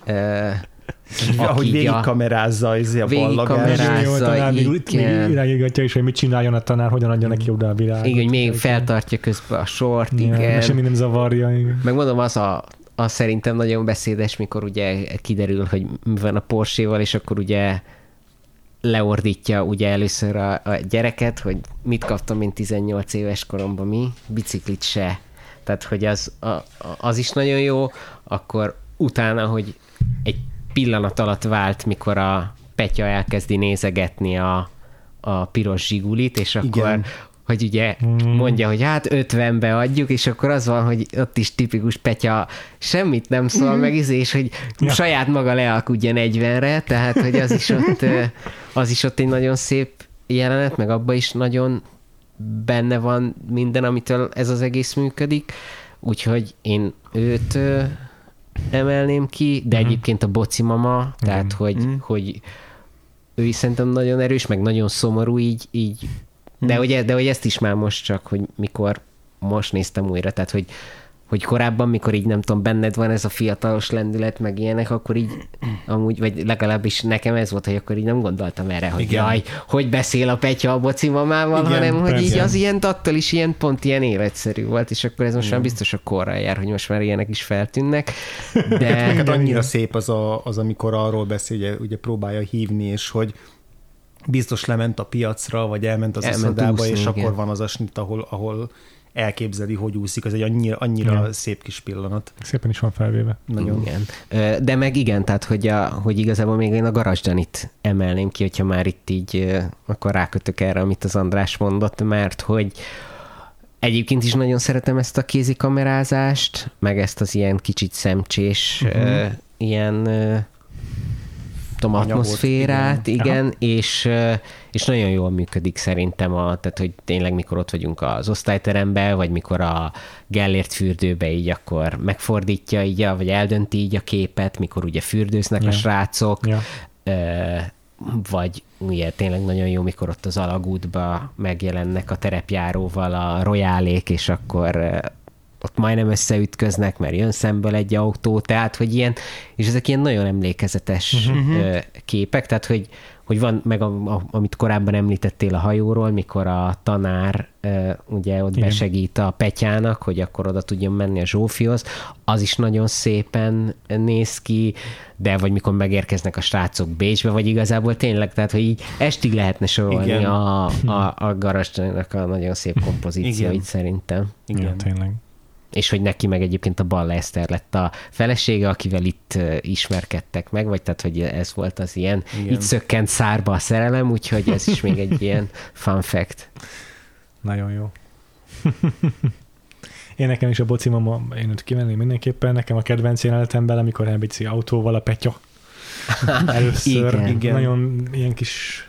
uh, Ahogy így végig a- kamerázza izé a végig ballagás. kamerázza. Jó, a tanár még, még igen. irányítja is, hogy mit csináljon a tanár, hogyan adja neki oda a világot. igen, hogy még feltartja közben a sort, Ja, igen. semmi nem zavarja. Igen. Meg mondom, az a, az szerintem nagyon beszédes, mikor ugye kiderül, hogy mi van a Porsche-val, és akkor ugye leordítja ugye először a, a gyereket, hogy mit kaptam én 18 éves koromban, mi? Biciklit se. Tehát, hogy az, a, az is nagyon jó, akkor utána, hogy egy pillanat alatt vált, mikor a Petya elkezdi nézegetni a, a piros zsigulit, és akkor Igen. Hogy ugye mondja, hogy hát 50-be adjuk, és akkor az van, hogy ott is tipikus Petya semmit nem szól meg, izé, és hogy Ja. saját maga lealkudja 40-re, tehát hogy az is ott, az is ott egy nagyon szép jelenet, meg abban is nagyon benne van minden, amitől ez az egész működik, úgyhogy én őt emelném ki, de Mhm. egyébként a boci mama, tehát hogy, Mhm. hogy ő is szerintem nagyon erős, meg nagyon szomorú így, így de, hogy, de hogy ezt is már most csak, hogy mikor most néztem újra, tehát hogy hogy korábban, mikor így nem tudom, benned van ez a fiatalos lendület, meg ilyenek, akkor így amúgy, vagy legalábbis nekem ez volt, hogy akkor így nem gondoltam erre, hogy Igen. jaj, hogy beszél a Petya a boci mamával, Igen, hanem hogy így persze. az ilyen attól is ilyen pont ilyen életszerű volt, és akkor ez most már biztos a korral jár, hogy most már ilyenek is feltűnnek. De *laughs* Hát annyira igen. szép az, a, az, amikor arról beszél, ugye, ugye próbálja hívni, és hogy biztos lement a piacra, vagy elment az Elment uszodába, úszni, és igen. akkor van az a snit, ahol, ahol elképzeli, hogy úszik. Ez egy annyira, annyira Igen. szép kis pillanat. Szépen is van felvéve. Nagyon. Igen. De meg igen, tehát hogy, a, hogy igazából még én a garázsdanit emelném ki, hogyha már itt így, akkor rákötök erre, amit az András mondott, mert hogy egyébként is nagyon szeretem ezt a kézikamerázást, meg ezt az ilyen kicsit szemcsés, uh-huh. uh, ilyen tudom, Anyagot, atmoszférát, igen, igen. és, és nagyon jól működik szerintem, a, tehát hogy tényleg mikor ott vagyunk az osztályteremben, vagy mikor a Gellért fürdőbe így akkor megfordítja így, a- vagy eldönti így a képet, mikor ugye fürdőznek Ja. a srácok, Ja. Vagy ugye tényleg nagyon jó, mikor ott az alagútba megjelennek a terepjáróval a rojálék, és akkor ott majdnem összeütköznek, mert jön szemből egy autó, tehát hogy ilyen, és ezek ilyen nagyon emlékezetes uh-huh. képek, tehát hogy, hogy van meg, a, a, amit korábban említettél a hajóról, mikor a tanár ugye ott Igen. besegít a Petyának, hogy akkor oda tudjon menni a Zsófihoz, az is nagyon szépen néz ki, de vagy mikor megérkeznek a srácok Bécsbe, vagy igazából tényleg, tehát hogy így estig lehetne sorolni Igen. a, a, a garasnak a nagyon szép kompozícióit Igen. szerintem. Igen. Ja, tényleg. És hogy neki meg egyébként a Balla Eszter lett a felesége, akivel itt ismerkedtek meg, vagy tehát, hogy ez volt az ilyen, Igen. itt szökkent szárba a szerelem, úgyhogy ez is még egy ilyen *laughs* fun fact. Nagyon jó. *laughs* Én nekem is a boci mama, én őt kivenném mindenképpen, nekem a kedvenc jelenetemben, amikor elbicsi autóval a petya. *laughs* Először. Igen. Igen. Nagyon ilyen kis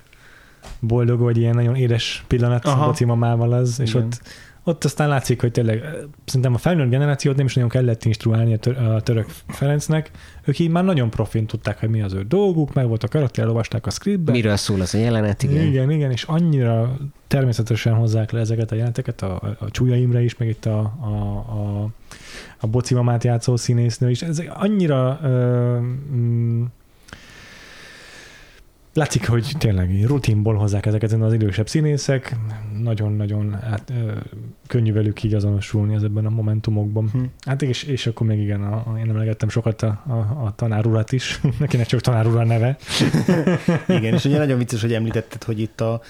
boldog, vagy ilyen nagyon édes pillanat Aha. a boci mamával az, és Igen. ott, ott aztán látszik, hogy tényleg szerintem a felnőtt generációt nem is nagyon kellett instruálni a, tör, a török Ferencnek, ők így már nagyon profin tudták, hogy mi az ő dolguk, meg volt a karakter, elolvasták a scriptbe, Miről szól az a jelenet, igen. igen. igen, és annyira természetesen hozzák le ezeket a jelenteket, a, a, Csúlya Imre is, meg itt a, a, a, a Boci mamát játszó színésznő is. Ez annyira ö, mm, látszik, hogy tényleg rutinból hozzák ezeket az idősebb színészek, nagyon-nagyon hát, könnyű velük így azonosulni ezekben a momentumokban. Hm. Hát és, és akkor még igen, a, a, én emlegettem sokat a, a, a tanárurat is, *laughs* nekinek csak tanárura neve. *laughs* Igen, és ugye nagyon vicces, hogy említetted, hogy itt a,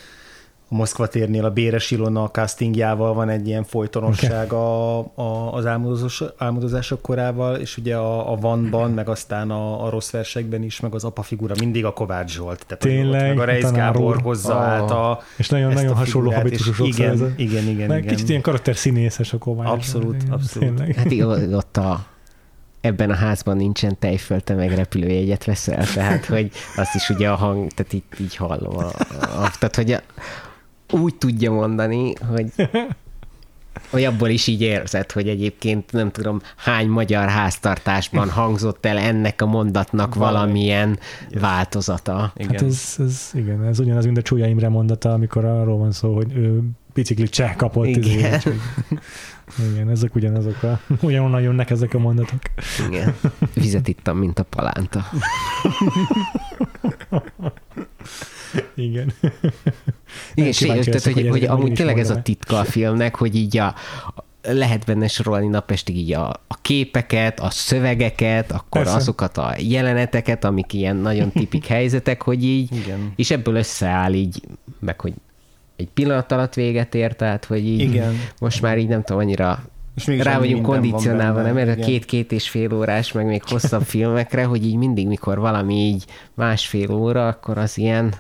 a Moszkva térnél a Béres Ilona a castingjával van egy ilyen folytonosság a, a, az álmodozás, álmodozások korával, és ugye a, a Vanban, meg aztán a, a rossz versekben is, meg az apa figura mindig a Kovács Zsolt. Tehát Tényleg, meg a Reis Gábor hozza Ah. át a, És nagyon-nagyon a hasonló ez a- Igen, igen, igen. Meg igen. kicsit ilyen karakter színészes a Kovács. Abszolút, Igen, abszolút. Tényleg. Hát igen, ott a, ebben a házban nincsen tejföl, te meg repülőjegyet veszel, tehát hogy azt is ugye a hang, tehát így, így hallom. A, a, tehát hogy a, úgy tudja mondani, hogy *laughs* hogy abból is így érzed, hogy egyébként nem tudom hány magyar háztartásban hangzott el ennek a mondatnak Valami. valamilyen változata. igen. Hát ez, ez, igen, ez ugyanaz, mint a Csúlya Imre mondata, amikor arról van szó, hogy ő biciklit cseh kapott. Igen. izé, úgyhogy- igen, ezek ugyanazok a, ugyanonnan jönnek ezek a mondatok. Igen. Vizet ittam, mint a palánta. *laughs* Igen. Igen, és tehát, hogy, hogy hogy amúgy tényleg ez a titka a filmnek, hogy így a, lehet benne sorolni napestig így a, a képeket, a szövegeket, akkor Persze. azokat a jeleneteket, amik ilyen nagyon tipik *laughs* helyzetek, hogy így, Igen. és ebből összeáll így, meg hogy egy pillanat alatt véget ér, tehát hogy így Igen. most már így nem tudom, annyira És rá vagyunk kondicionálva, nem erre két-két és fél órás, meg még hosszabb *laughs* filmekre, hogy így mindig, mikor valami így másfél óra, akkor az ilyen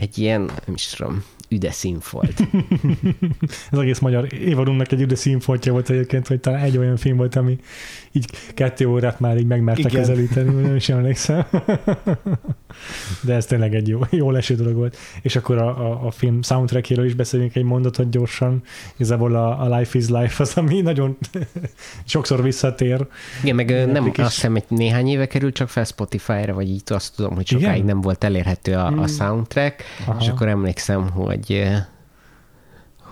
egy ilyen, nem is tudom, üde színfolt. *laughs* Az egész magyar évadunknak egy üde színfoltja volt egyébként, hogy talán egy olyan film volt, ami így kettő órát már így megmerte Igen. közelíteni, nem is emlékszem. De ez tényleg egy jó, jó leső dolog volt. És akkor a, a, a film soundtrackéről is beszélünk egy mondatot gyorsan. Igazából a, a Life is Life az, ami nagyon *laughs* sokszor visszatér. Igen, meg ö, nem, is. azt hiszem, egy néhány éve került csak fel Spotify-ra, vagy így azt tudom, hogy sokáig Igen? nem volt elérhető a, a Mm. soundtrack, Aha. és akkor emlékszem, hogy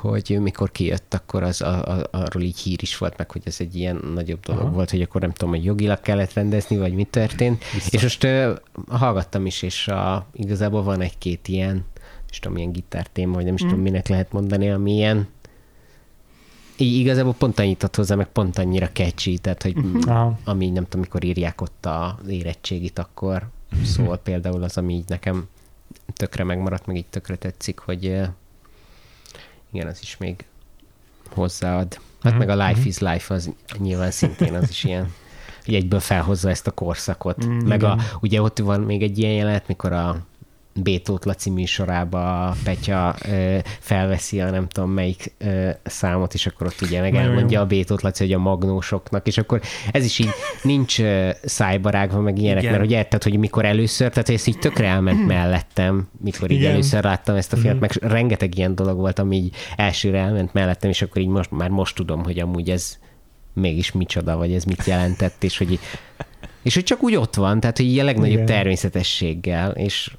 hogy mikor kijött, akkor az, a, a, arról így hír is volt meg, hogy ez egy ilyen nagyobb dolog Aha. volt, hogy akkor nem tudom, hogy jogilag kellett rendezni, vagy mi történt. Biztos. És most uh, hallgattam is, és a, igazából van egy-két ilyen, nem tudom, milyen gitártém, vagy nem is mm. tudom, minek lehet mondani, ami ilyen így igazából pont annyit ad hozzá, meg pont annyira catchy, tehát hogy uh-huh. ami nem tudom, mikor írják ott az érettségit, akkor szól például az, ami így nekem tökre megmaradt, meg így tökre tetszik, hogy igen, az is még hozzáad. Hát mm meg a Life is Life az nyilván szintén az is ilyen, hogy egyből felhozza ezt a korszakot. Mm, meg a, ugye ott van még egy ilyen jelenet, mikor a Bétót Laci műsorába Petya ö, felveszi a nem tudom melyik ö, számot, és akkor ott ugye meg elmondja a Bétót Laci, hogy a magnósoknak, és akkor ez is így nincs ö, szájbarágva, meg ilyenek, Igen. mert hogy érted, hogy mikor először, tehát ez így tökre elment *clears throat* mellettem, mikor így Igen. először láttam ezt a filmet, meg rengeteg ilyen dolog volt, ami így elsőre elment mellettem, és akkor így most, már most tudom, hogy amúgy ez mégis micsoda, vagy ez mit jelentett, és hogy és hogy csak úgy ott van, tehát hogy a legnagyobb Igen. természetességgel, és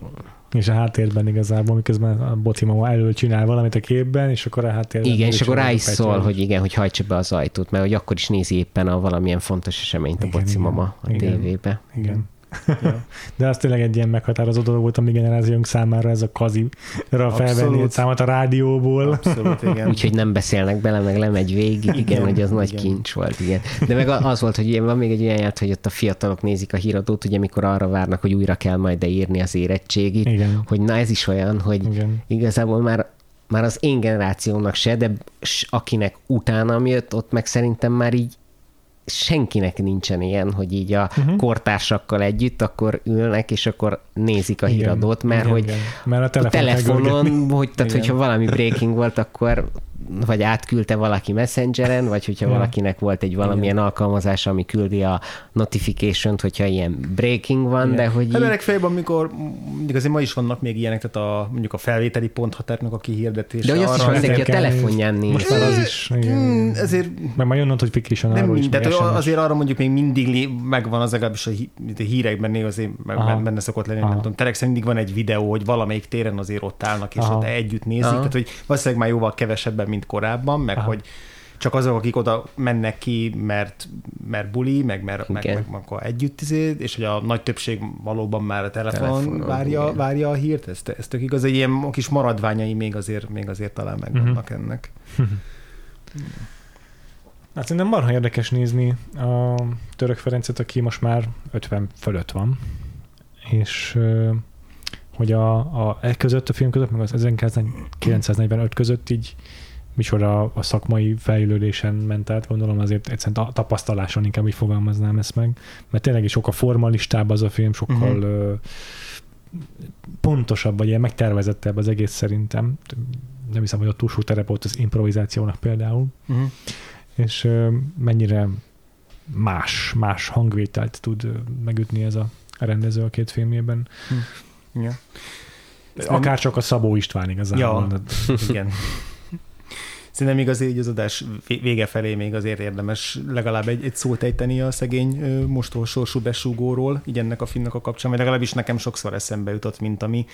és a háttérben igazából, miközben a bocimama elől csinál valamit a képben, és akkor a háttérben... Igen, és akkor rá is szól, hogy igen, hogy hajtsa be az ajtót, mert hogy akkor is nézi éppen a valamilyen fontos eseményt a igen, bocimama a igen, tévébe. Igen. *laughs* De az tényleg egy ilyen meghatározó dolog volt a mi generációnk számára ez a kazira felvenni egy számot a rádióból. Abszolút, igen. *laughs* Úgyhogy nem beszélnek bele, meg lemegy végig, igen, igen hogy az igen. nagy kincs volt, igen. De meg az volt, hogy van még egy olyan járt, hogy ott a fiatalok nézik a híradót, ugye mikor arra várnak, hogy újra kell majd írni az érettségit, igen. hogy na ez is olyan, hogy igen. igazából már már az én generációmnak se, de akinek utánam jött, ott meg szerintem már így senkinek nincsen ilyen, hogy így a uh-huh. kortársakkal együtt akkor ülnek, és akkor nézik a igen, híradót, mert igen, hogy igen. Mert a, a telefonon, hogy, tehát hogyha valami breaking volt, akkor vagy átküldte valaki messengeren, vagy hogyha ja. valakinek volt egy valamilyen Igen. alkalmazás, ami küldi a notification-t, hogyha ilyen breaking van, Igen. de hogy... Hát ennek fejben, amikor mondjuk azért ma is vannak még ilyenek, tehát a, mondjuk a felvételi ponthatárnak a kihirdetése. De hogy azt is mindenki a telefonján néz. Most már az is. Igen. Hmm, ezért... Mert majd jön notification nem mind, de azért arra mondjuk még mindig megvan az legalábbis a hírekben néha azért Aha. benne szokott lenni, Aha. nem tudom. Terek mindig van egy videó, hogy valamelyik téren azért ott állnak, és Aha. ott együtt nézik, Aha. tehát hogy valószínűleg már jóval kevesebben, mint korábban, meg Aha. hogy csak azok, akik oda mennek ki, mert, mert buli, meg mert meg, meg, meg akkor együtt izé, és hogy a nagy többség valóban már a telefonon várja, várja a hírt, ez, ez tök igaz, egy ilyen kis maradványai még azért, még azért talán megvannak uh-huh. ennek. *laughs* Hát szerintem marha érdekes nézni a Török Ferencet, aki most már 50 fölött van, és hogy a, a e között, a film között, meg az 1945 között így micsoda a szakmai fejlődésen ment át, gondolom azért egyszerűen a tapasztaláson inkább így fogalmaznám ezt meg, mert tényleg is sokkal formalistább az a film, sokkal uh-huh. pontosabb, vagy ilyen megtervezettebb az egész szerintem. Nem hiszem, hogy a túlsó terep volt az improvizációnak például. Uh-huh. És mennyire más, más hangvételt tud megütni ez a rendező a két filmjében. Uh-huh. Ja. Akár csak a Szabó István igazából. Ja, igen. Szerintem még azért az adás vége felé még azért érdemes legalább egy, egy szót ejteni a szegény mostól sorsú besúgóról, így ennek a filmnek a kapcsán, vagy legalábbis nekem sokszor eszembe jutott, mint ami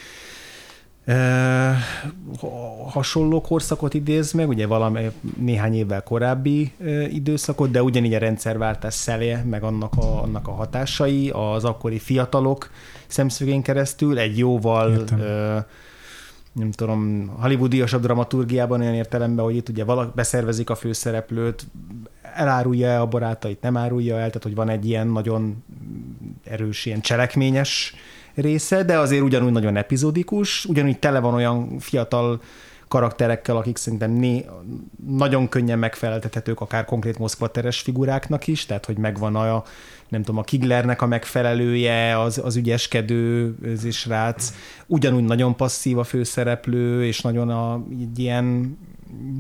hasonló korszakot idéz meg, ugye valami néhány évvel korábbi időszakot, de ugyanígy a rendszerváltás szelje, meg annak a, annak a hatásai, az akkori fiatalok szemszögén keresztül, egy jóval e, nem tudom, hollywoodiasabb dramaturgiában olyan értelemben, hogy itt ugye valaki beszervezik a főszereplőt, elárulja a barátait, nem árulja el, tehát hogy van egy ilyen nagyon erős, ilyen cselekményes része, de azért ugyanúgy nagyon epizódikus, ugyanúgy tele van olyan fiatal karakterekkel, akik szerintem né, nagyon könnyen megfeleltethetők akár konkrét Moszkva teres figuráknak is, tehát hogy megvan a, nem tudom, a Kiglernek a megfelelője, az, az ügyeskedő az srác, ugyanúgy nagyon passzív a főszereplő, és nagyon a, egy ilyen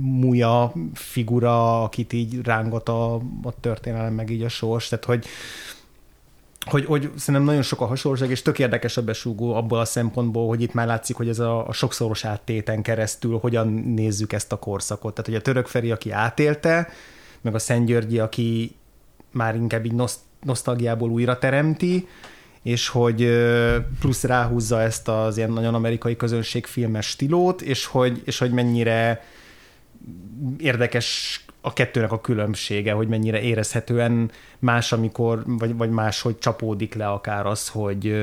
múja figura, akit így rángat a, a történelem, meg így a sors, tehát hogy hogy, hogy szerintem nagyon sok a hasonlóság, és tök érdekes a besúgó abból a szempontból, hogy itt már látszik, hogy ez a, a sokszoros áttéten keresztül hogyan nézzük ezt a korszakot. Tehát, hogy a török Feri, aki átélte, meg a Szent Györgyi, aki már inkább így noszt, nosztalgiából újra teremti, és hogy plusz ráhúzza ezt az ilyen nagyon amerikai közönségfilmes stílót, és hogy, és hogy mennyire érdekes a kettőnek a különbsége, hogy mennyire érezhetően más, amikor, vagy, vagy más, hogy csapódik le akár az, hogy,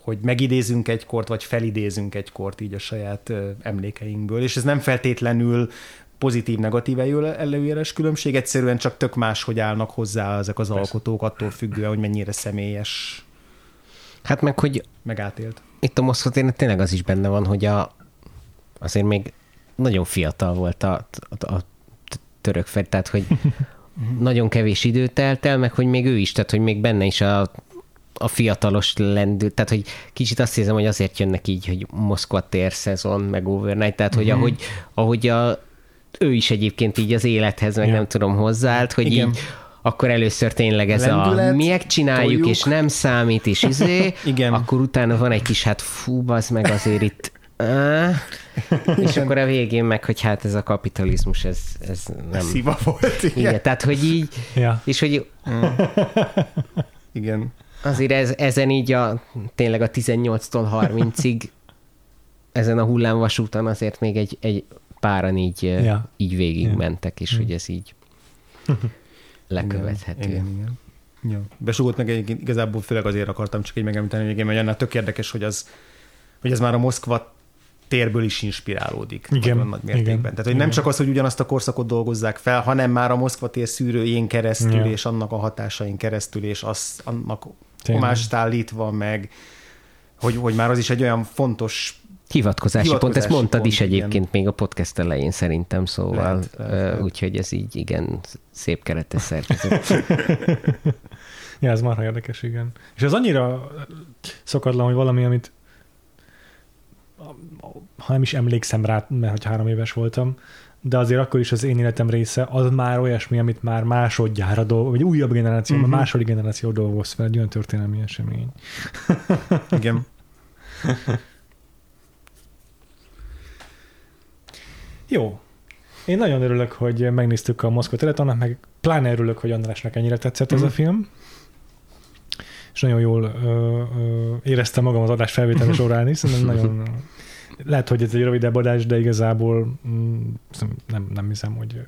hogy megidézünk egy kort, vagy felidézünk egy kort így a saját emlékeinkből, és ez nem feltétlenül pozitív-negatív előéles különbség, egyszerűen csak tök más, hogy állnak hozzá ezek az alkotók, attól függően, hogy mennyire személyes, Hát meg, hogy meg átélt. itt a Moszkva téren tényleg az is benne van, hogy a, azért még nagyon fiatal volt a, a, a török fel, tehát hogy *laughs* nagyon kevés idő telt el, meg hogy még ő is, tehát hogy még benne is a, a fiatalos lendül, tehát hogy kicsit azt hiszem, hogy azért jönnek így, hogy Moszkva tér szezon, meg overnight, tehát hogy ahogy, ahogy a, ő is egyébként így az élethez, meg Ja. nem tudom, hozzáállt, hogy Igen. így akkor először tényleg ez Lendület, a miek csináljuk, toljuk. és nem számít, és izé, *laughs* Igen. akkor utána van egy kis, hát fú, az meg azért itt és akkor a végén meg, hogy hát ez a kapitalizmus, ez, ez nem... Szíva volt, igen. Igen, tehát, hogy így, Ja. és hogy igen. azért ez, ezen így a, tényleg a 18-tól 30-ig ezen a hullámvasúton azért még egy, egy páran így, Ja. ja. így végig Ja. mentek, és hogy ez így *laughs* lekövethető. Igen, igen. Ja. Besugott meg egyébként igazából főleg azért akartam csak így megemlíteni, hogy igen, mert annál tök érdekes, hogy, az, hogy ez már a Moszkva térből is inspirálódik. Igen, Nagyon nagy mértékben. igen, Tehát, hogy nem igen. csak az, hogy ugyanazt a korszakot dolgozzák fel, hanem már a Moszkva tér szűrőjén keresztül, Ja. és annak a hatásain keresztül, és az, annak homást állítva, meg hogy, hogy már az is egy olyan fontos Hivatkozási, pont, ezt Hivatkozási mondtad pont, is igen. egyébként még a podcast elején szerintem, szóval Lehet, lehet, lehet. úgyhogy ez így igen szép keretes szerkezet. *laughs* Ja, ez már érdekes, igen. És ez annyira szokatlan, hogy valami, amit ha nem is emlékszem rá, mert hogy három éves voltam, de azért akkor is az én életem része, az már olyasmi, amit már másodjára dolgoz, vagy újabb generáció, uh-huh. Mhm. második generáció dolgoz fel, egy olyan történelmi esemény. *laughs* Igen. *laughs* Jó. Én nagyon örülök, hogy megnéztük a Moszkva teret, annak meg pláne örülök, hogy Andrásnak ennyire tetszett ez a Mhm. film. És nagyon jól ö, ö, éreztem magam az adás felvétele *laughs* során is. Szerintem nagyon, lehet, hogy ez egy rövidebb adás, de igazából mm, nem, nem hiszem, hogy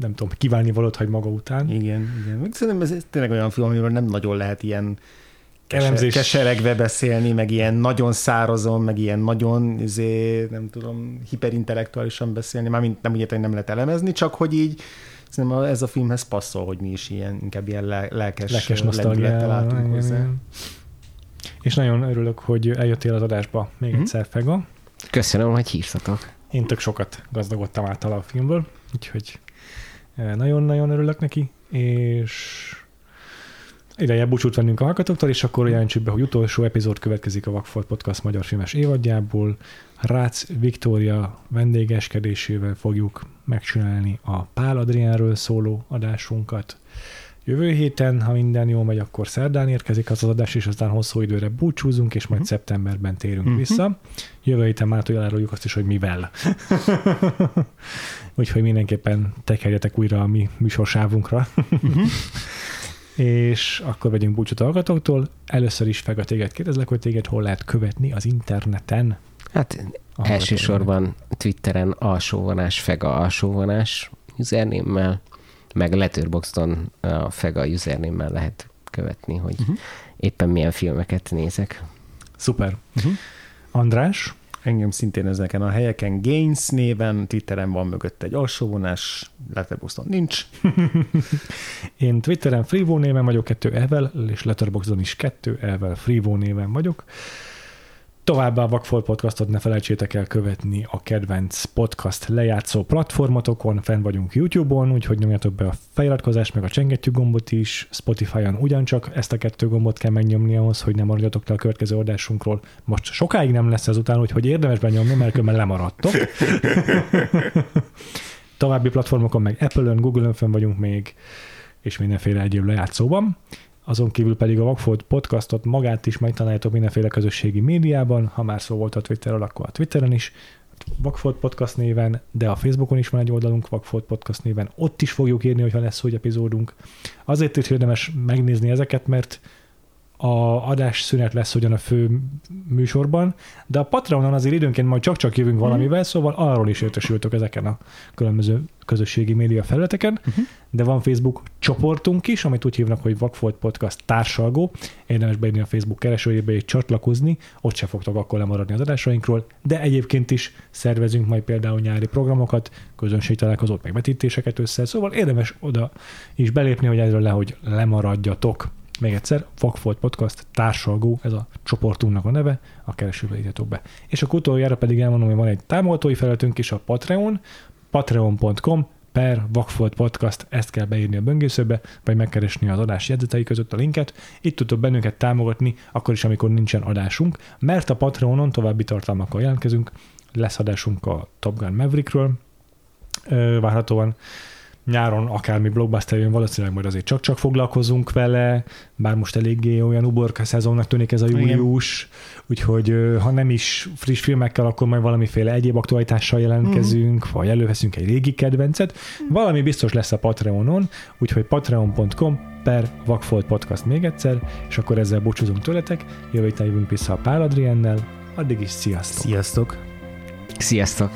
nem tudom, kívánni valót hagy maga után. Igen, igen. Szerintem ez, tényleg olyan film, amiről nem nagyon lehet ilyen Elemzés. keseregve beszélni, meg ilyen nagyon szárazon, meg ilyen nagyon, izé, nem tudom, hiperintellektuálisan beszélni, mármint nem úgy értem, nem lehet elemezni, csak hogy így szerintem ez a filmhez passzol, hogy mi is ilyen, inkább ilyen le, lelkes, Lekes lendülettel álltunk hozzá. igen. És nagyon örülök, hogy eljöttél az adásba még Mhm. egyszer, Fega. Köszönöm, hogy hívtatok. Én tök sokat gazdagodtam által a filmből, úgyhogy eh, nagyon-nagyon örülök neki, és ideje búcsút vennünk a hallgatóktól, és akkor jelentsük be, hogy utolsó epizód következik a Vakfolt Podcast magyar filmes évadjából. Rácz Viktória vendégeskedésével fogjuk megcsinálni a Pál Adriánről szóló adásunkat. Jövő héten, ha minden jól megy, akkor szerdán érkezik az az adás, és aztán hosszú időre búcsúzunk, és majd Mhm. szeptemberben térünk Mhm. vissza. Jövő héten már eláruljuk azt is, hogy mivel. *laughs* Úgyhogy mindenképpen tekerjetek újra a mi műsorsávunkra. *laughs* és akkor vegyünk búcsút a hallgatóktól. Először is Fega téged kérdezlek, hogy téged hol lehet követni az interneten. Hát A elsősorban Twitteren alsóvonás, Fega alsóvonás usernémmel, meg Letterboxdon a Fega usernémmel lehet követni, hogy Mhm. éppen milyen filmeket nézek. Szuper. Uh-huh. András, Engem szintén ezeken a helyeken Gains néven, Twitteren van mögött egy alsóvonás, Letterboxdon nincs. *laughs* én Twitteren Freevo néven vagyok, kettő elvel, és Letterboxdon is kettő elvel Freevo néven vagyok. Továbbá a Vakfolt Podcastot ne felejtsétek el követni a kedvenc podcast lejátszó platformotokon, fenn vagyunk YouTube-on, úgyhogy nyomjatok be a feliratkozást, meg a csengettyű gombot is, Spotify-on ugyancsak ezt a kettő gombot kell megnyomni ahhoz, hogy ne maradjatok le a következő adásunkról. Most sokáig nem lesz ezután, úgyhogy érdemes benyomni, mert különben lemaradtok. *laughs* További platformokon meg Apple-ön, Google-ön fenn vagyunk még, és mindenféle egyéb lejátszóban. Azon kívül pedig a Vagfolt podcastot magát is megtaláljátok mindenféle közösségi médiában, ha már szó volt a Twitterről, akkor a Twitteren is, Vagfolt Podcast néven, de a Facebookon is van egy oldalunk, Vagfolt Podcast néven. Ott is fogjuk írni, hogyha lesz úgy epizódunk. Azért is érdemes megnézni ezeket, mert a adás szünet lesz ugyan a fő műsorban, de a Patreonon azért időnként majd csak-csak jövünk Mhm. valamivel, szóval arról is értesültök ezeken a különböző közösségi média felületeken, uh-huh. de van Facebook csoportunk is, amit úgy hívnak, hogy Vakfolt Podcast társalgó. Érdemes beírni a Facebook keresőjébe és csatlakozni, ott se fogtok akkor lemaradni az adásainkról, de egyébként is szervezünk majd például nyári programokat, közönségtalálkozót, meg vetítéseket össze, szóval érdemes oda is belépni, hogy erről lehogy lemaradjatok. Még egyszer, Vakfolt Podcast társalgó, ez a csoportunknak a neve, a keresőbe írjatok be. És a utoljára pedig elmondom, hogy van egy támogatói felületünk is, a Patreon, patreon.com per Vakfolt Podcast, ezt kell beírni a böngészőbe, vagy megkeresni az adás jegyzetei között a linket. Itt tudtok bennünket támogatni, akkor is, amikor nincsen adásunk, mert a Patreonon további tartalmakkal jelentkezünk. Lesz adásunk a Top Gun Maverickről, várhatóan nyáron akármi blockbuster jön, valószínűleg majd azért csak-csak foglalkozunk vele, bár most eléggé olyan uborka szezonnak tűnik ez a Igen. július, úgyhogy ö, ha nem is friss filmekkel, akkor majd valamiféle egyéb aktualitással jelentkezünk, Mhm. vagy előveszünk egy régi kedvencet. Valami biztos lesz a Patreonon, úgyhogy patreon.com per Vakfolt Podcast még egyszer, és akkor ezzel búcsúzunk tőletek, jövő héten jövünk vissza a Pál Adriennel, addig is sziasztok! Sziasztok! Sziasztok!